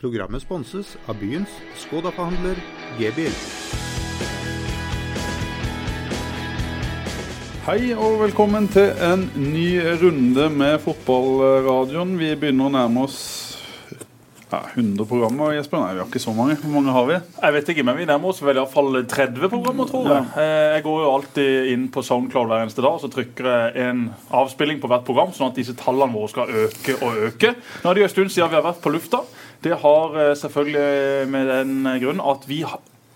Programmet sponses av byens Skoda-forhandler G-bil. Hei og velkommen til en ny runde med fotballradioen. Vi begynner å nærme oss ja, 100 programmer. Jesper, nei, vi har ikke så mange. Hvor mange har vi? Jeg vet ikke, men Vi nærmer oss vel i hvert fall 30 programmer, tror jeg. Ja. Jeg går jo alltid inn på Soundcloud hver eneste dag og så trykker jeg en avspilling på hvert program, sånn at disse tallene våre skal øke og øke. Nå er det jo en stund siden vi har vært på lufta. Det har eh, selvfølgelig med den grunn at vi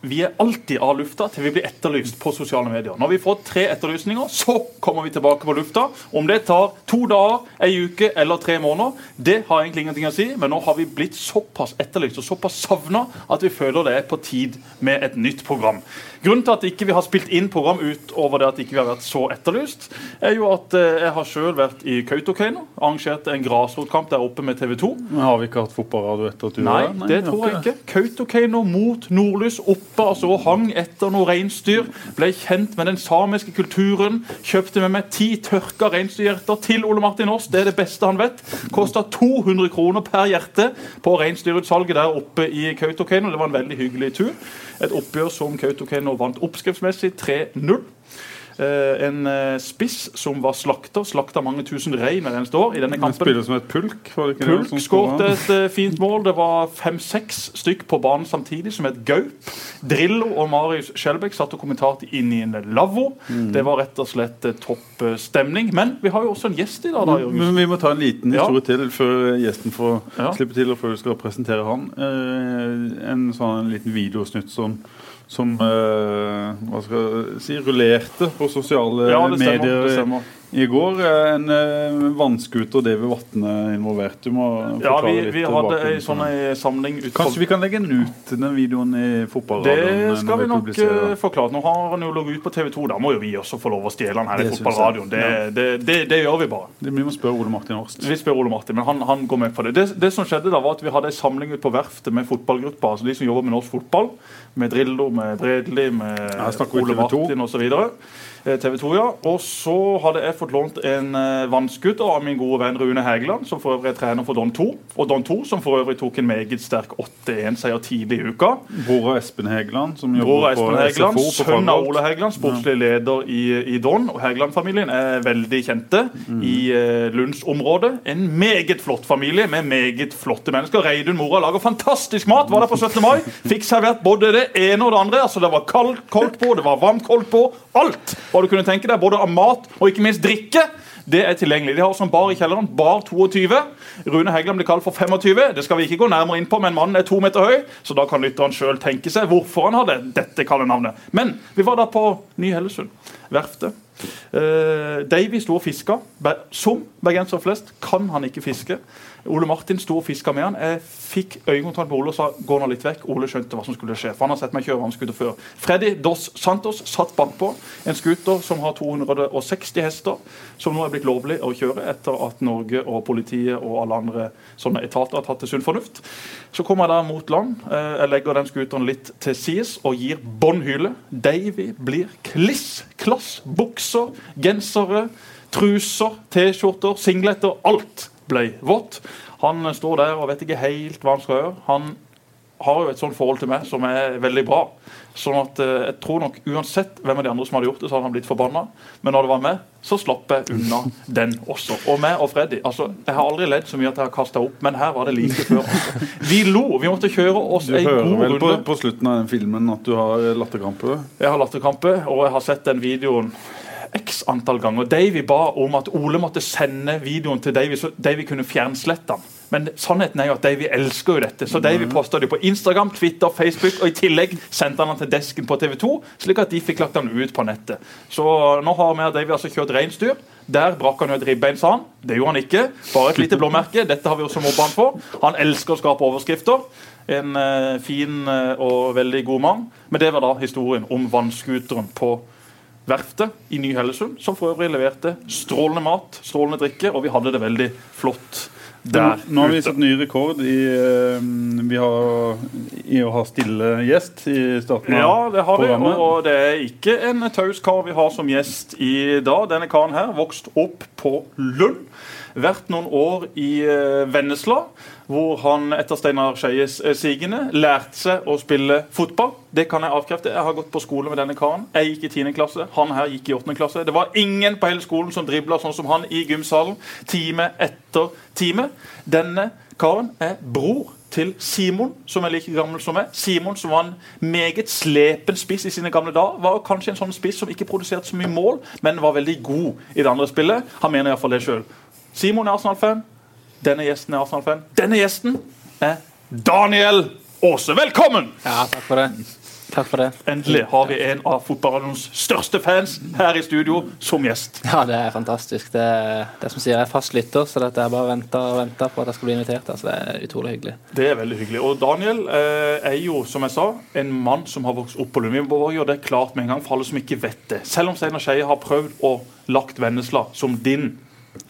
vi er alltid av lufta til vi blir etterlyst på sosiale medier. Når vi får tre etterlysninger, så kommer vi tilbake på lufta. Om det tar to dager, ei uke eller tre måneder, det har egentlig ingenting å si. Men nå har vi blitt såpass etterlyst og såpass savna at vi føler det er på tid med et nytt program. Grunnen til at ikke vi har spilt inn program utover det at ikke vi har vært så etterlyst, er jo at eh, jeg har sjøl vært i Kautokeino. Arrangert en grasrotkamp der oppe med TV 2. Men har vi ikke hatt fotballradio etter at du Nei, var der? det tror jeg ikke. Kautokeino mot Nordlys oppe altså og hang etter noe reinsdyr. Ble kjent med den samiske kulturen. Kjøpte med meg ti tørka reinsdyrhjerter til Ole Martin Aas. Det er det beste han vet. Kosta 200 kroner per hjerte på reinsdyrutsalget der oppe i Kautokeino. Det var en veldig hyggelig tur. Et oppgjør som Kautokeino vant oppskriftsmessig 3-0. Eh, en eh, spiss som var slakter, slakta mange tusen hver eneste år i denne kampen. spiller som et pulk. Pulk skåret? et eh, fint mål. Det var fem-seks stykk på banen samtidig, som et gaup. Drillo og Marius Skjelbæk satt og kommenterte inn i en lavvo. Mm. Det var rett og slett topp stemning. Men vi har jo også en gjest i dag. da, Jørgen. Men vi må ta en liten Ja. historie til før gjesten får Ja. slippe til, og før vi skal presentere han. En sånn liten videosnutt som, som eh, hva skal jeg si, rullerte på sosiale Ja, det stemmer. medier stemmer. I går. Eh, En uh, vannskuter David Vatne involvert. Du må Ja, vi, vi, litt. hadde en sånn samling ut Kanskje vi kan legge den ut, den videoen i fotballradioen? Det skal vi, vi nok eh, forklare. Nå har han jo ligget ut på TV 2. Da må jo vi også få lov å stjele den her Det i fotballradioen. Det, det, det, det gjør vi bare. Det- Vi må spørre Ole Martin Horst. Vi spør Ole Martin, men han, han går med på det. det. Det som skjedde da var at Vi hadde en samling ut på verftet med fotballgrupper. altså De som jobber med norsk fotball. Med Drillo, med Bredli, med Ole TV 2. Martin osv. TV 2, ja. Og så hadde jeg fått lånt en eh, vannskuter av min gode venn Rune Hægeland, som for øvrig er trener for Don 2. Og Don 2 som for øvrig tok en meget sterk 8-1-seier tidlig i uka. Bror av Espen Hegeland, som jobber Espen på Hegeland, SFO på sønn av Ole Hægeland, sportslig leder i, i Don. Og Hægeland-familien er veldig kjente i uh, Lunds-området. En meget flott familie med meget flotte mennesker. Reidun mora lager fantastisk mat. Var der på 17. mai. Fikk servert både det ene og det andre. Altså Det var kaldt koldt på, det var varmt koldt på. Alt hva du kunne tenke deg, både av mat og ikke minst drikke. Det er tilgjengelig. De har også en bar i kjelleren. Bar 22. Rune Heggeland blir kalt for 25. Det skal vi ikke gå nærmere inn på, men mannen er to meter høy, så da kan lytteren sjøl tenke seg hvorfor han hadde dette kallenavnet. Men vi var da på Ny-Hellesund, verftet. Uh, Davy sto og fiska. Som bergensere flest kan han ikke fiske. Ole Martin sto og fiska med han. Jeg fikk øyekontakt med Ole og sa gå nå litt vekk. Ole skjønte hva som skulle skje. for han har sett meg kjøre vannskuter før. Freddy Dos Santos satt bakpå. En scooter som har 260 hester, som nå er blitt lovlig å kjøre etter at Norge og politiet og alle andre sånne etater har tatt til sunn fornuft. Så kommer jeg da mot land. Eh, Jeg legger den scooteren litt til sides og gir bånn hyle. Davy blir kliss klass. Bukser, gensere, truser, T-skjorter, singleter. Alt ble vått. Han står der og vet ikke helt hva han skal gjøre. Han har jo et sånt forhold til meg som er veldig bra. Sånn at eh, jeg tror nok Uansett hvem av de andre som hadde gjort det, så hadde han blitt forbanna. Men når det var meg, så slapp jeg unna den også. Og meg og Freddy. altså, Jeg har aldri ledd så mye at jeg har kasta opp, men her var det like før. Altså. Vi lo. Vi måtte kjøre oss Du en hører god vel på, runde. på slutten av den filmen at du har latterkrampe? Jeg har latterkrampe, og jeg har sett den videoen x antall ganger. Davy ba om at Ole måtte sende videoen til Davy, så Davy kunne fjernslette den. Men sannheten er jo at Davy elsker jo dette. Så Davy posta det på Instagram, Twitter, Facebook, og i tillegg sendte han den til desken på TV 2, slik at de fikk lagt den ut på nettet. Så nå har vi og Davy altså kjørt reinsdyr. Der brakk han jo et ribbein, sa han. Det gjorde han ikke. Bare et lite blåmerke. Dette har vi også mobba han for. Han elsker å skape overskrifter. En eh, fin eh, og veldig god mann. Men det var da historien om vannskuteren på verftet i Ny-Hellesund, som for øvrig leverte strålende mat, strålende drikke, og vi hadde det veldig flott der Nå har vi ute. satt ny rekord i eh, Vi har i å ha stille gjest i starten av Ja, det har vi. programmet. Og det er ikke en taus kar vi har som gjest i dag. Denne karen her vokst opp på Lund. Vært noen år i eh, Vennesla, hvor han etter Steinar Skeies eh, sigende lærte seg å spille fotball. Det kan jeg avkrefte. Jeg har gått på skole med denne karen. Jeg gikk i 10. klasse, han her gikk i 8. klasse. Det var ingen på hele skolen som dribla sånn som han i gymsalen time etter time. Denne karen er bror til Simon, som er like gammel som meg. Simon som var en meget slepen spiss i sine gamle dager. Var kanskje en sånn spiss som ikke produserte så mye mål, men var veldig god i det andre spillet. Han mener iallfall det sjøl. Simon er Arsenal-fan. Denne gjesten er Arsenal-fan. Denne gjesten er Daniel Aase. Velkommen! Ja, takk for det. Takk for det. Endelig har vi en av fotballradioens største fans her i studio som gjest. Ja, det er fantastisk. Det, er- det som sier, jeg er fast lytter, så dette er bare å vente og vente på at jeg skal bli invitert. Altså, det er utrolig hyggelig. Det er veldig hyggelig. Og Daniel eh, er jo, som jeg sa, en mann som har vokst opp på Lund. og det er klart med en gang for alle som ikke vet det. Selv om Steinar Skeie har prøvd å lagt Vennesla som din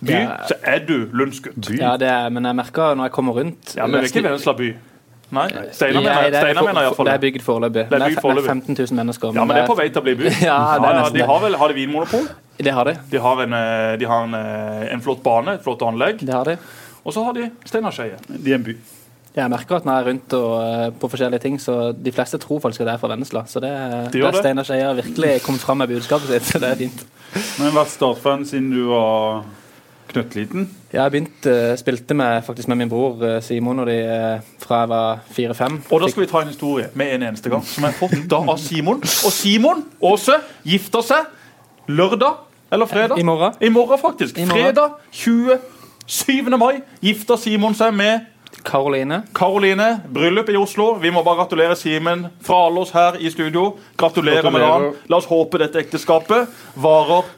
by, Ja. så er du lundsgutt. Ja, det er, men jeg merker når jeg kommer rundt Ja, men det er ikke Vennesla by. Nei, Steinar mener, er, iallfall det er bygd foreløpig. Det er bygd foreløpig. 15 000 mennesker. Ja, men det er på vei til å bli by. Ja, det er ja, de har vel har de vinmonopol. Det har de. De har, en, eh, de har en, eh, en flott bane, et flott anlegg. Det har de. Og så har de Steinar Skeie. De er en by. Jeg merker at når jeg er rundt og, uh, på forskjellige ting, så de fleste tror faktisk at det er fra Vennesla. Så det, De der. Steinar Skeie har virkelig kommet fram med budskapet sitt. Så det er fint. Men vært Start-fan siden du var knøttliten. Jeg begynte, eh, spilte med, faktisk med min bror eh, Simon og de, eh, fra jeg var fire-fem. Og da skal vi ta en historie med en eneste gang, som jeg har fått da av Simon. Og Simon Aase gifter seg lørdag eller fredag. I morgen. I morgen, faktisk. I morgen. Fredag 27. mai gifter Simon seg med Karoline. Karoline. Bryllup i Oslo. Vi må bare gratulere Simen fra alle oss her i studio. Gratulerer, med dagen. La oss håpe dette ekteskapet varer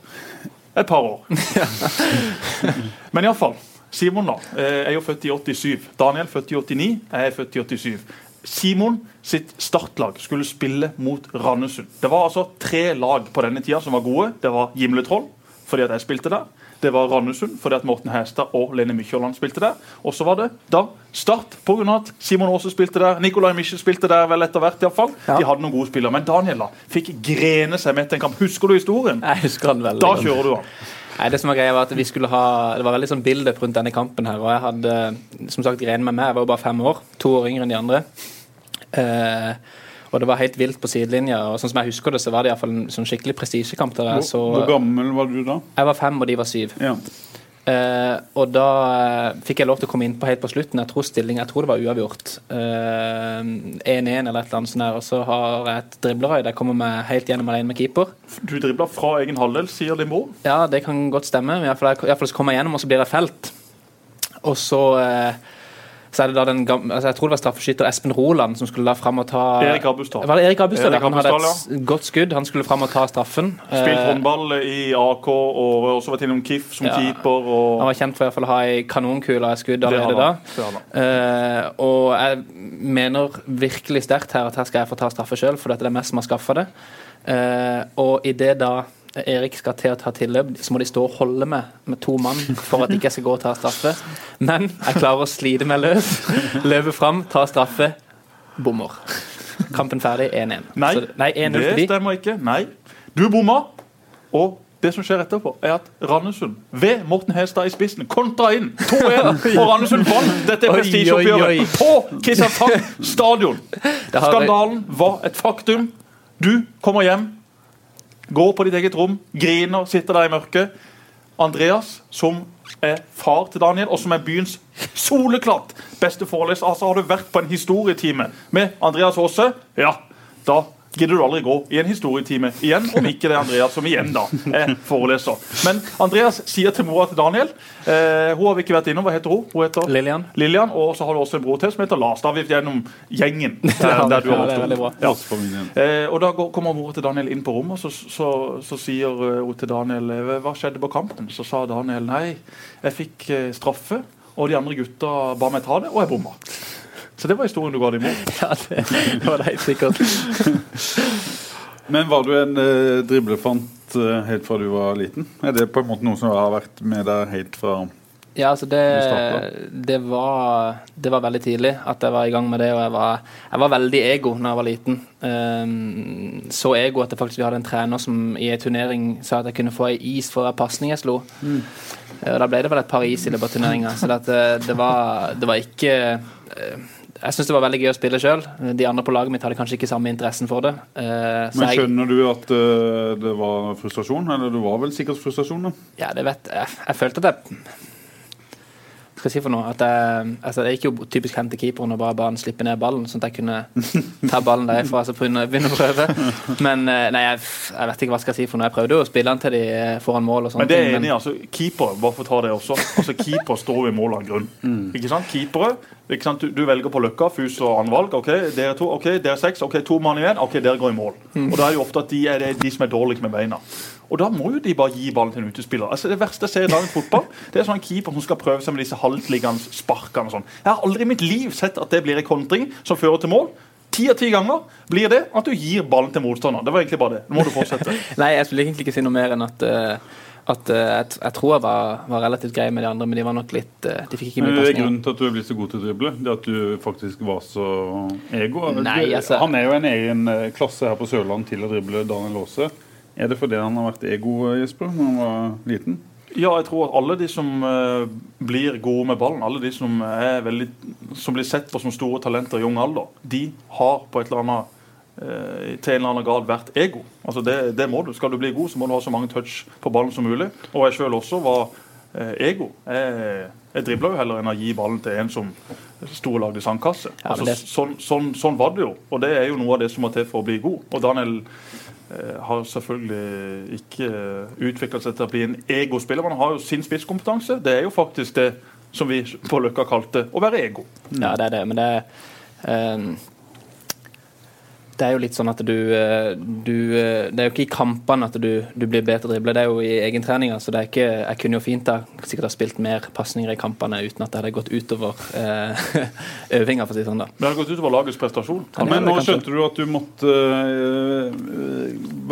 et par år. Men iallfall. Simon da, eh, er jo født i 87. Daniel født i 89. Jeg er født i 87. Simon sitt startlag skulle spille mot Randesund. Det var altså tre lag på denne tida som var gode. Det var Gimletroll, fordi at jeg spilte der. Det var Randesund, fordi at Morten Hæstad og Lene Mykjåland spilte der. Og så var det da Start, pga. at Simon Aase spilte der. Nicolay Michel spilte der vel etter hvert. i alle fall. Ja. De hadde noen gode spillere. Men Daniel da, fikk grene seg med til en kamp. Husker du historien? Jeg husker han veldig Da kjører du han. Nei, det som var greia var at vi skulle ha Det var veldig sånn build-up rundt denne kampen her. Og jeg hadde som sagt grenet med meg. Jeg var jo bare fem år. To år yngre enn de andre. Eh, og det var helt vilt på sidelinja. Og sånn som jeg husker det, så var det i hvert fall en sånn skikkelig prestisjekamp. Hvor, hvor gammel var du da? Jeg var fem, og de var syv. Ja. Uh, og da uh, fikk jeg lov til å komme innpå helt på slutten. Jeg tror stilling, jeg tror det var uavgjort. Eh, 1-1 eller et eller annet sånt. der, Og så har jeg et driblerøy. Jeg kommer meg helt gjennom alene med keeper. Du dribler fra egen halvdel, sier din mor? Ja, det kan godt stemme. Iallfall så kommer jeg gjennom, og så blir jeg felt. Og så eh, så er det da den gamle, altså Jeg tror det var straffeskytter Espen Roland som skulle da fram og ta Erik Abustad. Var det Erik Abustad? Erik Han hadde et et godt skudd. Han skulle fram og ta straffen. Spilt Eh, håndball i AK og også vært innom KIF som Ja. keeper. han var kjent for i hvert fall å ha ei kanonkule av skudd allerede da. Eh, og jeg mener virkelig sterkt her at her skal jeg få ta straffe sjøl, for dette er det meg som har skaffa det. Uh, og det da Erik skal til å ta tilløp, så må de stå og holde meg med to mann for at ikke jeg skal gå og ta straffe. Men jeg klarer å slite meg løs, løpe fram, ta straffe, bommer. Kampen ferdig 1-1. Nei, Så- nei 1-0 det stemmer ikke. Nei. Du bomma. Og det som skjer etterpå, er at Randesund, ved Morten Hestad i spissen, kontra inn 2-1. Og Randesund vant dette er prestisjeoppgjøret på Kristiansand stadion. Skandalen var et faktum. Du kommer hjem, går på ditt eget rom, griner, sitter der i mørket. Andreas, som er far til Daniel, og som er byens soleklart beste foreleser. Altså Har du vært på en historietime med Andreas Aase, ja, da gidder du aldri gå i en historietime igjen, om ikke det er Andreas som igjen da er foreleser. Men Andreas sier til mora til Daniel eh, Hun har vi ikke vært innom. Hva heter hun? Hun heter Lillian. Lillian, og så har du også en bror til som heter Lars. Da har vi gjennom gjengen. Der, der du har vokst. Ja. Eh, og Da går, kommer mora til Daniel inn på rommet, og så, så, så sier eh, hun til Daniel eh, hva skjedde på kampen. Så sa Daniel nei, jeg fikk eh, straffe, og de andre gutta ba meg ta det, og jeg bomma. Så det var historien du ga dem imot. Ja, det, det var det helt sikkert. Men var du en eh, driblefant eh, helt fra du var liten? Er det på en måte noe som har vært med deg helt fra Ja, altså det, det, var, det var veldig tidlig at jeg var i gang med det. Og jeg var, jeg var veldig ego når jeg var liten. Um, så ego at jeg faktisk vi hadde en trener som i en turnering sa at jeg kunne få ei is for hver pasning jeg slo. Mm. Og da ble det vel et par is i løpet av turneringa. Så det, at, eh, det, var, det var ikke eh, Jeg syns det var veldig gøy å spille sjøl. De andre på laget mitt hadde kanskje ikke samme interessen for det. Uh, Men jeg- skjønner du at uh, det var frustrasjon? Eller det var vel sikkert frustrasjon, da? Ja, det vet jeg. Jeg følte at jeg skal jeg si for noe? At jeg, altså, jeg gikk jo typisk hen til keeperen og bare ba han slippe ned ballen, sånn at jeg kunne ta ballen derifra og så begynne, å prøve. Men eh, nei, jeg, jeg vet ikke hva jeg skal si for noe. Jeg prøvde jo å spille han til de eh, foran mål og sånne Men det er jeg enig i. altså, Keeper bare for å ta det også. altså Keeper står jo i mål av grunn. grunn. Ikke sant? Keepere ikke sant? Du, du velger på Løkka, Fus og Anvalg. ok, Dere to, ok, dere seks, ok, to mann igjen. ok, Dere går i mål. Og da er det jo ofte at de er de som er dårligst med beina. Og da må jo de bare gi ballen til en utespiller. Altså Det verste jeg ser i dagens fotball, det er sånn en keeper som skal prøve seg med disse halvtliggende sparkene og sånn. Jeg har aldri i mitt liv sett at det blir en kontring som fører til mål. Ti av ti ganger blir det at du gir ballen til motstander. Det var egentlig bare det. Nå må du fortsette. Nei, jeg skulle egentlig ikke si noe mer enn at uh at uh, jeg, jeg tror jeg var, var relativt grei med de andre, men de var nok litt uh, De fikk ikke Men mye det er grunnen til at du er blitt så god til å drible? Det at du faktisk var så ego? Nei, Du- altså- Han er jo en egen klasse her på Sørlandet til å drible Daniel Aase. Er det fordi han har vært ego, Jesper, når han var liten? Ja, jeg tror at alle de som eh, blir gode med ballen, alle de som, er veldig, som blir sett på som store talenter i ung alder, de har på et eller annet eh, til en eller annen grad vært ego. Altså det, det må du. Skal du bli god, så må du ha så mange touch på ballen som mulig. Og jeg sjøl også var eh, ego. Jeg, jeg dribla jo heller enn å gi ballen til en som sto og lagde sandkasse. Ja, altså, det- sånn, sånn, sånn var det jo. Og det er jo noe av det som må til for å bli god. Og Daniel har selvfølgelig ikke utvikla seg til å bli en egospiller. Man har jo sin spisskompetanse. Det er jo faktisk det som vi på Løkka kalte å være ego. Ja, det er det, men det er ehm, det er jo litt sånn at du, eh, du eh, Det er jo ikke i kampene at du, du blir bedre dribler, det er jo i egentreninga. Så det er ikke Jeg kunne jo fint da sikkert ha spilt mer pasninger i kampene uten at det hadde gått utover eh, øvinga, for å si det sånn. da. Men det hadde gått utover lagets prestasjon. Ja, Men nå skjønte du at du måtte øh,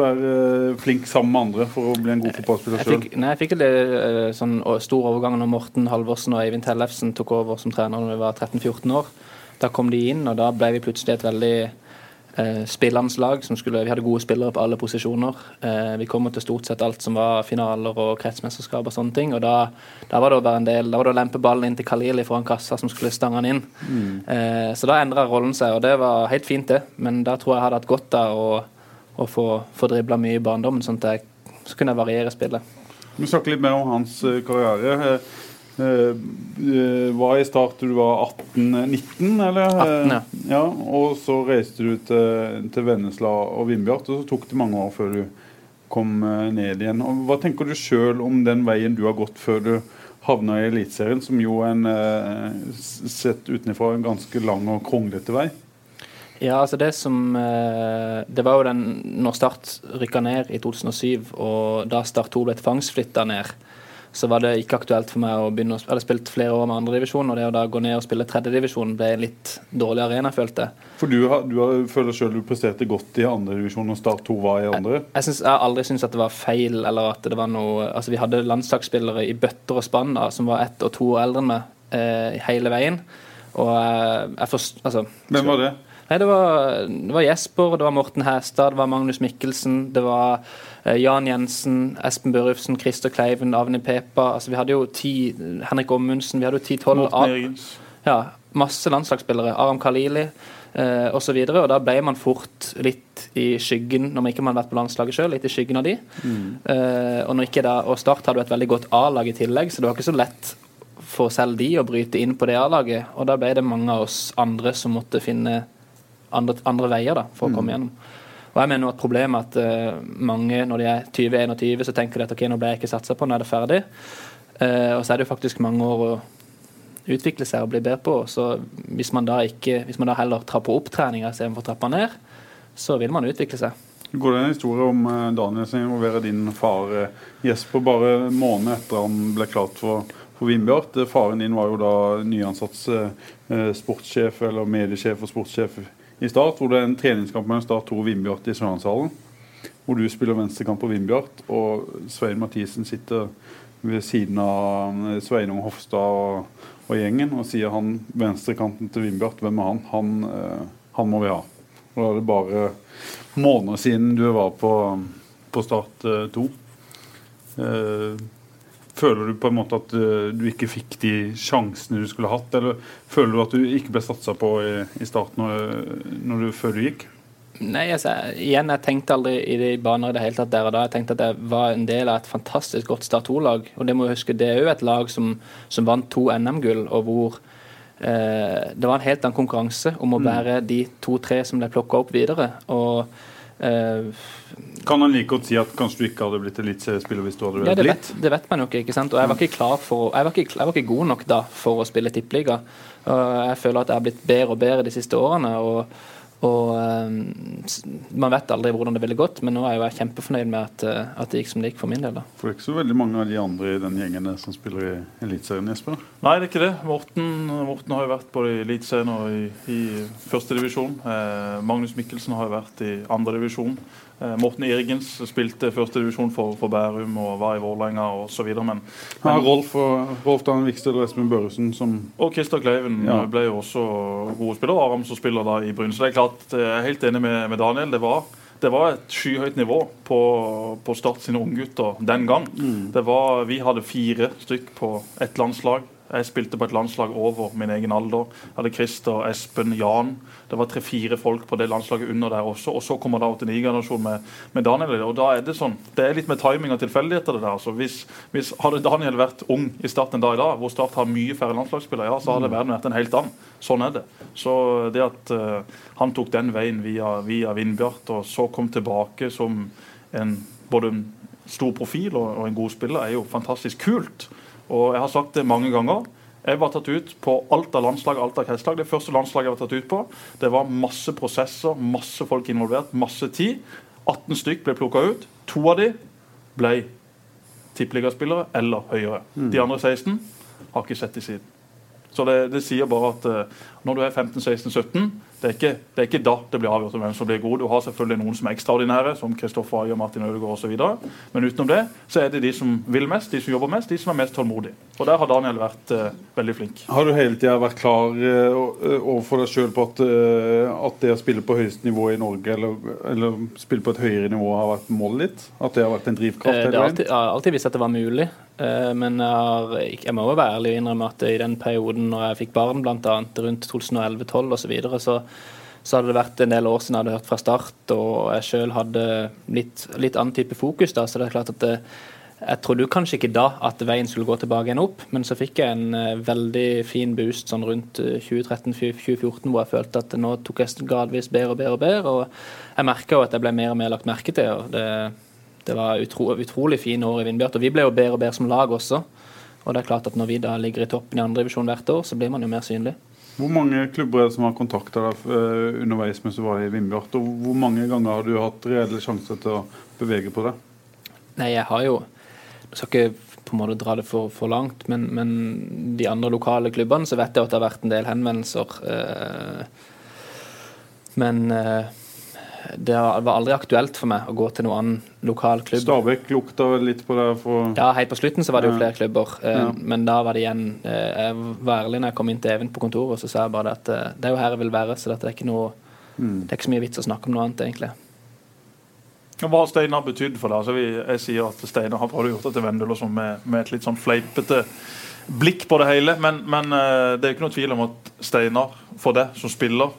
være flink sammen med andre for å bli en god fotballspiller sjøl. nei, jeg fikk vel eh, sånn stor overgang når Morten Halvorsen og Eivind Tellefsen tok over som trener da vi var 13-14 år. Da kom de inn, og da ble vi plutselig et veldig eh, spillende lag. Som skulle, vi hadde gode spillere på alle posisjoner. Eh, vi kom til stort sett alt som var finaler og kretsmesterskap og sånne ting. Og da, da var det å være en del, da var det å lempe ballen inn til Khalili foran kassa som skulle stange han inn. Eh, så da endra rollen seg, og det var helt fint, det. Men da tror jeg jeg hadde hatt godt av å, å få, få dribla mye i barndommen, sånn at jeg så kunne jeg variere spillet. Vi snakker litt mer om hans øh, karriere. Eh, eh, var i start du var 18-19, eller? 18, ja. ja. Og så reiste du til, til Vennesla og Vindbjart, og så tok det mange år før du kom eh, ned igjen. Og hva tenker du sjøl om den veien du har gått før du havna i Eliteserien, som jo er en eh, sett utenfra en ganske lang og kronglete vei? Ja, altså det som eh, Det var jo den Når Start rykka ned i 2007, og da Start 2 ble tvangsflytta ned, så var det ikke aktuelt for meg å begynne å spille. Jeg hadde spilt flere år med andredivisjon, og det å da gå ned og spille tredjedivisjon ble en litt dårlig arena, følte jeg. For du, har, du har, føler sjøl du presterte godt i andredivisjon og Start 2 var i andre? Jeg, synes, jeg har aldri syntes at det var feil, eller at det var noe Altså, vi hadde landslagsspillere i bøtter og spann da, som var ett og to år eldre enn meg eh, hele veien. Og eh, jeg forst... Altså Hvem var det? Nei, det var, det var Jesper, det var Morten Hæstad, det var Magnus Mikkelsen, det var Jan Jensen, Espen Børufsen, Christer Kleiven, Avni Pepa. Altså, vi hadde jo ti Henrik Ommundsen, vi hadde jo ti-tolv ja, masse landslagsspillere. Aram Khalili eh, osv. Og, og da ble man fort litt i skyggen, når man ikke har vært på landslaget sjøl, litt i skyggen av de. Eh, og, når ikke da, og Start hadde jo et veldig godt A-lag i tillegg, så det var ikke så lett for selv de å bryte inn på det A-laget. Og da ble det mange av oss andre som måtte finne andre, andre veier da, for å komme gjennom. Og jeg mener at Problemet er at eh, mange når de er 20-21, så tenker de at ok, nå ble jeg ikke satsa på, nå er det ferdig. Eh, og så er det jo faktisk mange år å utvikle seg og bli bedre på. Så hvis man da, ikke, hvis man da heller trapper opp treninga istedenfor å trappe ned, så vil man utvikle seg. Går det en historie om eh, Daniel som involverer din far Jesper bare en måned etter han ble klart for, for Vindbjart? Faren din var jo da nyansatt eh, sportssjef eller mediesjef og sportssjef i Start. Hvor det er en treningskamp mellom Start 2 og Vindbjart i Sørlandshallen. Hvor du spiller venstrekant på Vindbjart, og Svein Mathisen sitter ved siden av Sveinung Hofstad og, og gjengen og sier han venstrekanten til Vindbjart, hvem er han? Han, eh, han må vi ha. Og da er det bare måneder siden du var på, på Start 2. Eh, føler du på en måte at eh, du ikke fikk de sjansene du skulle hatt, eller føler du at du ikke ble satsa på i, i starten når, når du, før du gikk? Nei, altså, igjen, jeg tenkte aldri i de baner i det hele tatt der og da. Jeg tenkte at jeg var en del av et fantastisk godt Start 2-lag. Og det må jeg huske, det er jo et lag som, som vant to NM-gull, og hvor eh, det var en helt annen konkurranse om å være de to-tre som ble plukka opp videre. Og eh, Kan han like godt si at kanskje du ikke hadde blitt eliteseriespiller hvis du hadde ja, det blitt? vet, det vet man jo ikke. ikke sant? Og jeg var ikke klar for jeg var ikke, jeg var ikke god nok da for å spille tippeliga. Jeg føler at jeg har blitt bedre og bedre de siste årene. og og um, Man vet aldri hvordan det ville gått, men nå er jeg jo kjempefornøyd med at, uh, at, det gikk som det gikk for min del. da. For det er ikke så veldig mange av de andre i den gjengen som spiller i Eliteserien, Jesper? Nei, det er ikke det. Morten, Morten har jo vært både i Eliteserien og i, i førstedivisjon. Eh, Magnus Mikkelsen har jo vært i andredivisjon. Eh, Morten Irgens spilte førstedivisjon for, for Bærum og var i Vålerenga osv. Men, Ja, men Rolf, og, Rolf Dan Vikstøl og Espen Børresen som og Christer Kleiven Ja. ble jo også gode spillere. Aram som spiller da i Bryn. Så det er klart, eh, jeg er helt enig med, med Daniel. Det var, det var et skyhøyt nivå på, på Start sine unggutter den gang. Det var, vi hadde fire stykk på ett landslag. Jeg spilte på et landslag over min egen alder. Jeg hadde Christer, Espen, Jan. Det var tre-fire folk på det landslaget under der også. Og så kommer da 89-generasjonen med, med Daniel. Og da er det sånn, det er litt med timing og tilfeldigheter. det der. Altså, hvis, hvis Hadde Daniel vært ung i Start en dag i dag, hvor Start har mye færre landslagsspillere, ja, så hadde verden vært en helt annen. Sånn er det. Så det at uh, han tok den veien via, via Vindbjart, og så kom tilbake som en både en stor profil og, og en god spiller, er jo fantastisk kult. Og jeg har sagt det mange ganger. Jeg var tatt ut på alt av landslag, alt av kretslag. Det første landslaget jeg var tatt ut på, det var masse prosesser, masse folk involvert, masse tid. 18 stykk ble plukka ut. To av de ble tippeligaspillere eller høyere. De andre 16 har ikke sett de siden. Så det, det sier bare at uh, når du er 15-16-17, det, er ikke- det er ikke da det blir avgjort om hvem som blir god. Du har selvfølgelig noen som er ekstraordinære, som Kristoffer Ayer, Martin Ødegaard osv. Men utenom det så er det de som vil mest, de som jobber mest, de som er mest tålmodige. Og der har Daniel vært eh, veldig flink. Har du hele tida vært klar eh, eh, overfor deg sjøl på at, eh, at det å spille på høyeste nivå i Norge, eller, eller spille på et høyere nivå, har vært målet ditt? At det har vært en drivkraft? Eh, Det har alltid, jeg har alltid visst at det var mulig, eh, men jeg, har, jeg må jo være ærlig og innrømme at i den perioden når jeg fikk barn, bl.a. rundt 2011-2012 osv., så, videre, så så hadde det vært en del år siden jeg hadde hørt fra start, og jeg sjøl hadde litt, litt annen type fokus. da, så det er klart at det, jeg trodde jo kanskje ikke da at veien skulle gå tilbake igjen opp, men så fikk jeg en eh, veldig fin boost sånn rundt eh, 2013-2014 hvor jeg følte at nå tok jeg gradvis bedre og bedre og bedre. Og jeg merka jo at jeg ble mer og mer lagt merke til. og det, det var utro, utrolig fine år i Vindbjart. Og vi ble jo bedre og bedre som lag også. Og det er klart at når vi da ligger i toppen i andredivisjon hvert år, så blir man jo mer synlig. Hvor mange klubber er det som har kontakta deg eh, underveis mens du var i Vindbjart? Og hvor mange ganger har du hatt reelle sjanser til å bevege på deg? Nei, jeg har jo skal ikke på en måte dra det for, for langt, men, men de andre lokale klubbene så vet jeg at det har vært en del henvendelser. Eh, men eh, det var aldri aktuelt for meg å gå til noen annen lokal klubb. Stabæk lukta litt på det? for Ja, helt på slutten så var det jo flere klubber, eh, Ja. men da var det igjen Jeg var ærlig når jeg kom inn til Even på kontoret, så sa jeg bare at det er jo her jeg vil være, så det er ikke noe Mm. Det er ikke så mye vits å snakke om noe annet, egentlig. Hva har Steinar betydd for deg? Altså, vi, jeg sier at Steinar har prøvd å gjøre det til Vendel også med, med et litt sånn fleipete blikk på det hele, men, men eh, det er jo ikke noe tvil om at Steinar, for deg som spiller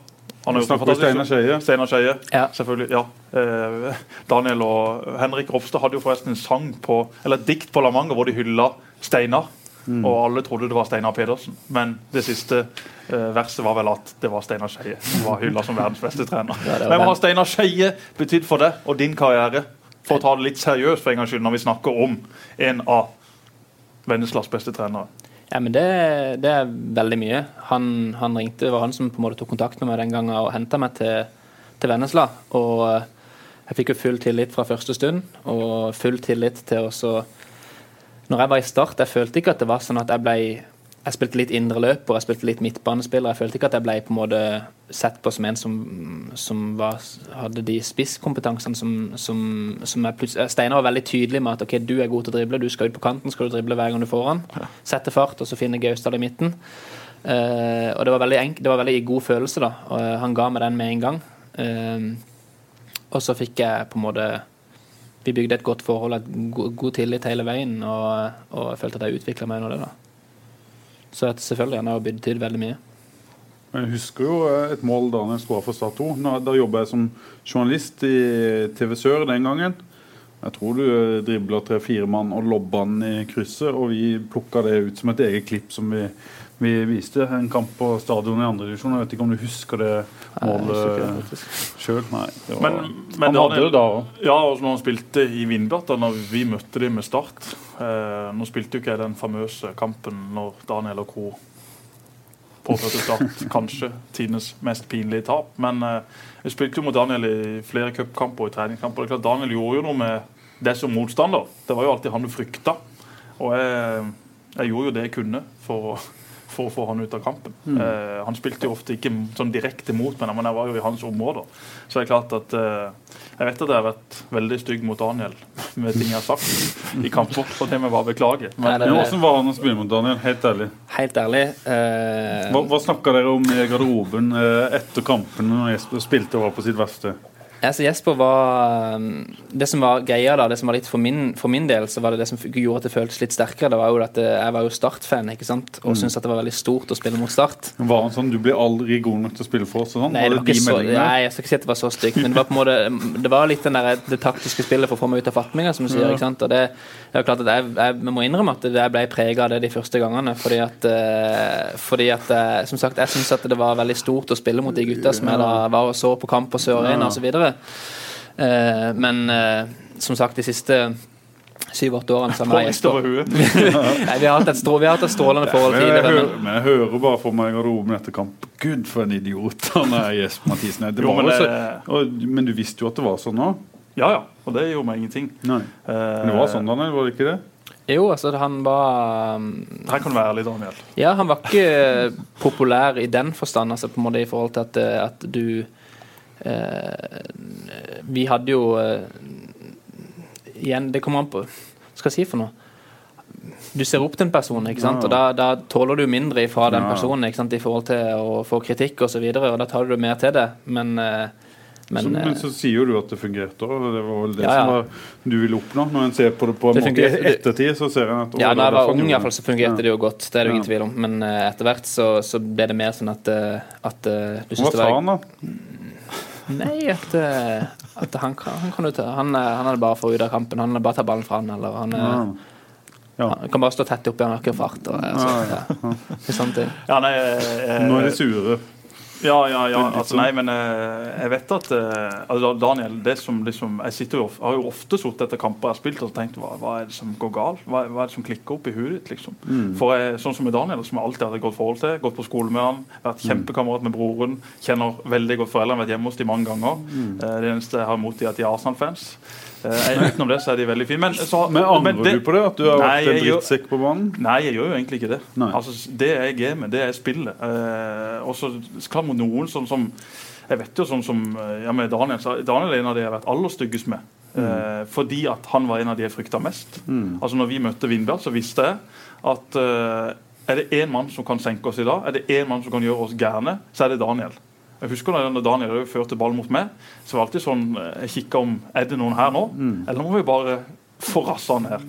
han det fantastisk. Skeie. Steinar Skeie, Ja. selvfølgelig. ja. Eh, Daniel og Henrik Ropstad hadde jo forresten en sang på, eller et dikt på La Manga hvor de hylla Steinar. Mm. Og alle trodde det var Steinar Pedersen, men det siste eh, verset var vel at det var Steinar Skeie som var hylla som verdens beste trener. Ja, Men hva har Steinar Skeie betydd for deg og din karriere? For å ta det litt seriøst for en gangs skyld når vi snakker om en av Venneslas beste trenere. Ja, men det, det er veldig mye. Han, han ringte, Det var han som på en måte tok kontakt med meg den gangen og henta meg til, til Vennesla. Og eh, jeg fikk jo full tillit fra første stund, og full tillit til også Når jeg var i Start, jeg følte ikke at det var sånn at jeg ble jeg spilte litt indre løper, jeg spilte litt midtbanespiller. Jeg følte ikke at jeg ble på en måte sett på som en som, som var, hadde de spisskompetansene som, som, som jeg plutselig Steinar var veldig tydelig med at ok, du er god til å drible, du skal ut på kanten, skal du drible hver gang du får han. Sette fart, og så finne Gausdal i midten. Uh, og det var veldig enk, det var veldig god følelse, da. Og eh, han ga meg den med en gang. Uh, og så fikk jeg på en måte Vi bygde et godt forhold, et god, tillit hele veien, og, og jeg følte at jeg utvikla meg under det. da. Så at selvfølgelig han har betydd veldig mye. Jeg husker jo eh, et mål da jeg skåra for Stad 2. Da jobba jeg som journalist i TV Sør den gangen. Jeg tror du dribla tre-fire mann og lobba den i krysset, og vi plukka det ut som et eget klipp som vi, vi viste. En kamp på stadion i andredivisjon. Jeg vet ikke om du husker det målet sjøl? Nei. Det var, Men, men han hadde det da òg. Ja, og når han spilte i Vindbjart, da når vi møtte dem med Start eh, Nå spilte jo ikke jeg den famøse kampen når Daniel og co. påførte Start kanskje tidenes mest pinlige tap. Men eh, vi spilte jo mot Daniel i flere cupkamper og i treningskamper. Det er klart Daniel gjorde jo noe med det som motstander. Det var jo alltid han du frykta. Og jeg, jeg gjorde jo det jeg kunne for å for å få han ut av kampen. Eh, han spilte jo ofte ikke sånn direkte mot meg, men jeg var jo i hans områder. Så det er klart at eh, jeg vet at jeg har vært veldig stygg mot Daniel med ting jeg har sagt i kamper, og det må jeg bare beklage. Nei, Men det- Men Hvordan var han å spille mot Daniel? Helt ærlig. Helt ærlig Uh... Hva, hva snakka dere om i garderoben eh, etter kampen når Jesper spilte og var på sitt verste? Altså Jesper var um, Det som var greia, da, det som var litt for min, for min del, så var det det som gjorde at det føltes litt sterkere. Det var jo at eh, Jeg var jo Start-fan ikke sant? og syntes at det var veldig stort å spille mot Start. Var han sånn, Du blir aldri god nok til å spille for oss? og Sånn? Nei, det var ikke så, nei, jeg skal ikke si at det var så stygt, men det var på en måte Det var litt den der, det taktiske spillet for å få meg ut av fatninga, som du sier. ikke sant? Og det, det er jo klart at jeg, jeg må innrømme at jeg ble prega av det de første gangene. Fordi at, eh, fordi at eh, Som sagt, jeg syns at det var veldig stort å spille mot de gutta som jeg da var og så på kamp på Sør Arena osv. Eh, men eh, som sagt, de siste syv-åtte årene så har huet. Nei, vi har hatt et, strå, vi har hatt et strålende forhold tidligere. hører, Men, men jeg hører bare for meg garderoben etter kamp Gud, for en idiot han er Jesper Mathisen. Det Jo, var men jo så, det- og, men du visste jo at det var sånn òg? Ja, ja. Og det gjorde meg ingenting. Nei. Eh, Men det var sånn, Daniel, var det ikke det? jo, altså, han var um, Her kan du være ærlig, Daniel. Ja, han var ikke populær i den forstand, altså på en måte i forhold til at, eh, at du Vi hadde jo eh, Igjen, det kommer an på Hva skal jeg si for noe? Du ser opp til en person, ikke sant? og da, da tåler du mindre fra den personen ikke sant? i forhold til å få kritikk osv., og, så videre, og da tar du mer til det. Men, eh, men, så, eh, men så sier jo du at det fungerte òg. Det var vel det Ja, ja. som var, du ville oppnå. Når en ser på det på en Det måte i ettertid, så ser en at å, Ja, da jeg var ung i hvert fall, så fungerte Ja. det jo godt. Det er det ingen tvil om. Men eh, etter hvert så, så ble det mer sånn at, eh, at uh, du Hva var Hva sa han, da? Nei, at, eh, at han, kan, han kan jo ta Han, eh, han er bare for ut av kampen. Han er bare ta ballen fra han, eller han, eh, Ja. han kan bare stå tett oppi, han har ikke fart. Og, ja. Er sånne ting. Ja, nei, eh, Nå er de sure. Ja, ja, ja. Altså, nei, men eh, jeg vet at eh, altså, Daniel, det som liksom Jeg sitter jo, har jo ofte sittet etter kamper jeg har spilt og tenkt hva, hva er det som går galt? Hva, hva er det som klikker opp i huet ditt? liksom? For jeg, sånn som med Daniel, som jeg alltid hadde godt forhold til, gått på skole med han, vært kjempekamerat med broren, kjenner veldig godt foreldrene, vært hjemme hos de mange ganger. Eh, det eneste jeg har imot er at de er Arsenal-fans. Eh, utenom det så er de veldig fine. Men, så, Men angrer det- du på det? At du har Nei, vært en drittsekk på banen? Nei, jeg gjør jo egentlig ikke det. Altså, det er gamet, det er spillet. Eh, og så skal man noen som, som Jeg vet jo sånn som eh, ja, med Daniel så Daniel er en av de jeg har vært aller styggest med. Eh, fordi at han var en av de jeg frykta mest. Altså når vi møtte Vindbjart, så visste jeg at eh, er det én mann som kan senke oss i dag, er det én mann som kan gjøre oss gærne, så er det Daniel. Jeg husker når Daniel førte ball mot meg, så var det alltid sånn eh, Jeg kikka om er det noen her nå, eller må vi bare få rassa han her?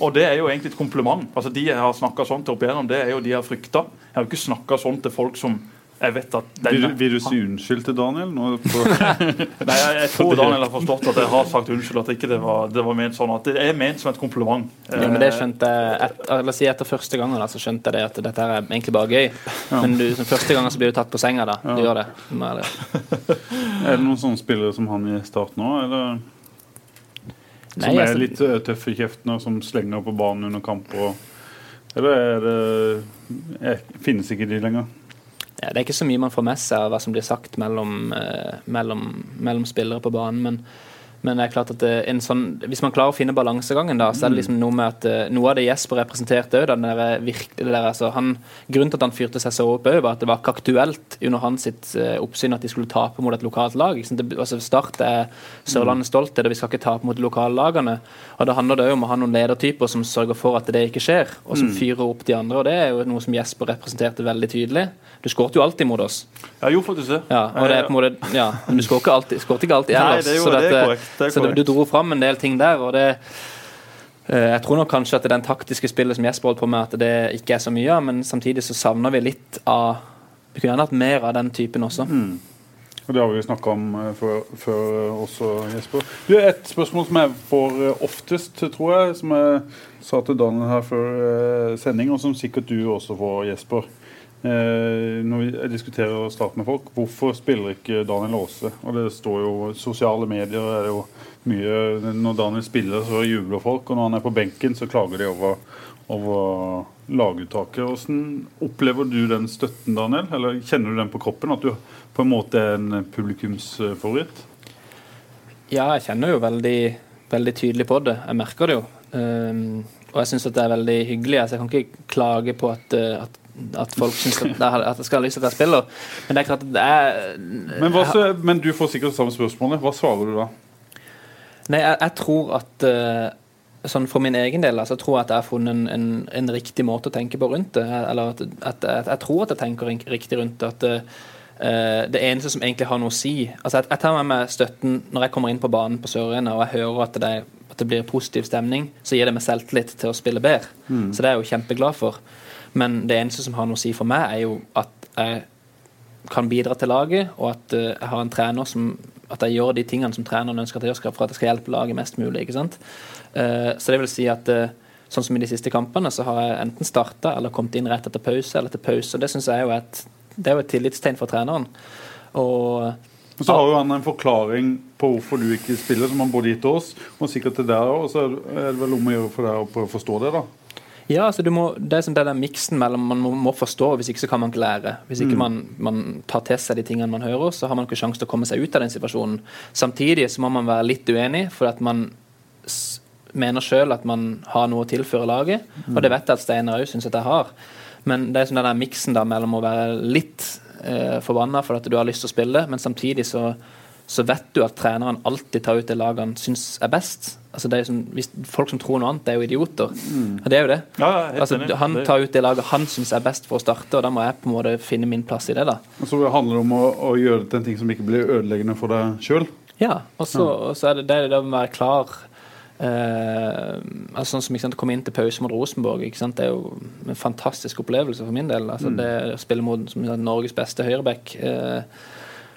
Og det er jo egentlig et kompliment. Altså De jeg har snakka sånn til opp igjennom, det er jo de jeg har frykta. Jeg har jo ikke snakka sånn til folk som jeg vet at Vil, denne, du- vil du si unnskyld til Daniel? Nå på, Nei, jeg, jeg tror Daniel har forstått at jeg har sagt unnskyld. At ikke det var, det var ment sånn. At det er ment som et kompliment. Ja, men det skjønte jeg et, La oss si etter første gangen da, så skjønte jeg det at dette her er egentlig bare gøy. Men du, som første gangen så blir du tatt på senga. da Du gjør det. Det. er det noen sånne spillere som han i Start nå? Eller som Nei, er altså- litt eh, tøffe i kjeften og som slenger på banen under kamper? Eller er det er, Finnes ikke de lenger? Ja, det er ikke så mye man får med seg av hva som blir sagt mellom, eh, mellom, mellom spillere på banen, men, Men det er klart at en sånn, hvis man klarer å finne balansegangen, da, så er det liksom noe med at uh, noe av det Jesper representerte òg, altså, grunnen til at han fyrte seg så opp òg, var at det var ikke aktuelt under hans sitt, oppsyn at de skulle tape mot et lokalt lag. Det, altså, start er Sørlandet stolt av vi skal ikke tape mot lokallagene. Og Det handler det om å ha noen ledertyper som sørger for at det ikke skjer, og som mm. fyrer opp de andre. og Det er jo noe som Jesper representerte veldig tydelig. Du skåret jo alltid mot oss. Ja, jo, faktisk det. Ja, og det er på en måte, ja, men du skåret ikke alltid, ikke alltid ellers. Nei, det, er jo, så det er korrekt. Så du, du dro fram en del ting der. og det eh, jeg tror nok kanskje at det er den taktiske spillet som Jesper holdt på med, at det ikke er så mye av, men samtidig så savner vi litt av Vi kunne gjerne hatt mer av den typen også. Mm. Og Det har vi snakka om eh, før, før, også, Jesper. Du, Et spørsmål som jeg får eh, oftest, tror jeg, som jeg sa til Daniel her før sending, og som sikkert du også får, Jesper. Eh, når vi diskuterer å starte med folk, hvorfor spiller ikke Daniel Aase? Og det står jo Sosiale medier er jo mye Når Daniel spiller, så jubler folk. Og når han er på benken, så klager de over, over laguttaket. Hvordan opplever du den støtten, Daniel? Eller kjenner du den på kroppen? At du på en måte er en publikumsfavoritt? Ja, jeg kjenner jo veldig, veldig tydelig på det. Jeg merker det jo. Um, og jeg syns det er veldig hyggelig. Altså, jeg kan ikke klage på at, at at folk syns at, at jeg skal ha lyst til jeg spiller. Men det er klart det er men, hva, men, du får sikkert samme spørsmålet. Hva svarer du da? Nei, jeg, jeg tror at uh, sånn For min egen del altså, jeg tror at jeg har funnet en, en, en, riktig måte å tenke på rundt det. Eller at, at, at jeg tror at jeg tenker riktig rundt det. At uh, det eneste som egentlig har noe å si altså jeg, jeg, tar med meg støtten når jeg kommer inn på banen på Sør-Arena og jeg hører at det, at det, blir positiv stemning, så gir det meg selvtillit til å spille bedre. Mm. Så det er jeg jo kjempeglad for. Men det eneste som har noe å si for meg, er jo at jeg kan bidra til laget, og at uh, jeg har en trener som At jeg gjør de tingene som treneren ønsker at jeg gjør for at jeg skal hjelpe laget mest mulig. ikke sant? Uh, så det vil si at uh, sånn som i de siste kampene, så har jeg enten starta eller kommet inn rett etter pause eller til pause. Det syns jeg er jo et, det er jo et tillitstegn for treneren. Og og så har jo han en forklaring på hvorfor du ikke spiller, som han både gitt oss og sikkert til deg òg. Så er det vel om å gjøre for deg å prøve å forstå det, da. Ja, altså må, det er som den miksen mellom Man må, må, forstå, hvis ikke så kan man ikke lære. Hvis ikke mm. man, man, tar til seg de tingene man hører, så har man ikke sjanse til å komme seg ut av den situasjonen. Samtidig så må man være litt uenig, for at man mener sjøl at man har noe å tilføre laget. Mm. Og det vet jeg at Steinar òg syns at jeg har. Men det er som den miksen mellom å være litt eh, forbanna for at du har lyst til å spille, men samtidig så så vet du at treneren alltid tar ut det laget han syns er best. Altså det er som, hvis, folk som tror noe annet, det er jo idioter. Mm. Det er jo det. Ja, altså, han tar ut det laget han syns er best for å starte, og da må jeg på en måte finne min plass i det. da. Og Så handler det om å, å gjøre det til en ting som ikke blir ødeleggende for deg sjøl? Ja, og så, ja. er det det, det å være klar. Eh, altså sånn som sant, Å komme inn til pause mot Rosenborg sant, det er jo en fantastisk opplevelse for min del. Altså, mm. det Å spille mot som sagt, Norges beste høyreback. Eh,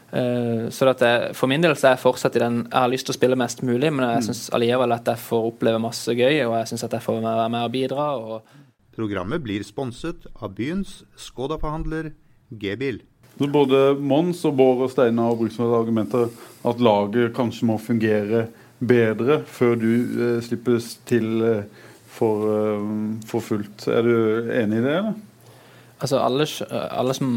så jeg, For min del så er jeg fortsatt i den Jeg har lyst til å spille mest mulig, men jeg mm. syns allikevel at jeg får oppleve masse gøy, og jeg syns at jeg får være med og bidra. Og Programmet blir sponset av byens Skoda-forhandler G-bil. Både Mons og Bård og Steinar har brukt som et argument at laget kanskje må fungere bedre før du eh, slippes til eh, for, for, fullt. Er du enig i det, eller? Altså, alle, alle som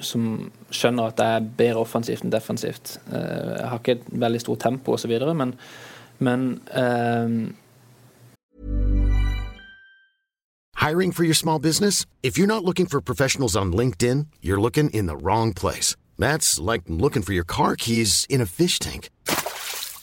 som skjønner at det er bedre offensivt enn defensivt. Eh, jeg har ikke et veldig stort tempo osv., men, men um Hiring for your small business? If you're not looking for professionals on LinkedIn, you're looking in the wrong place. That's like looking for your car keys in a fish tank.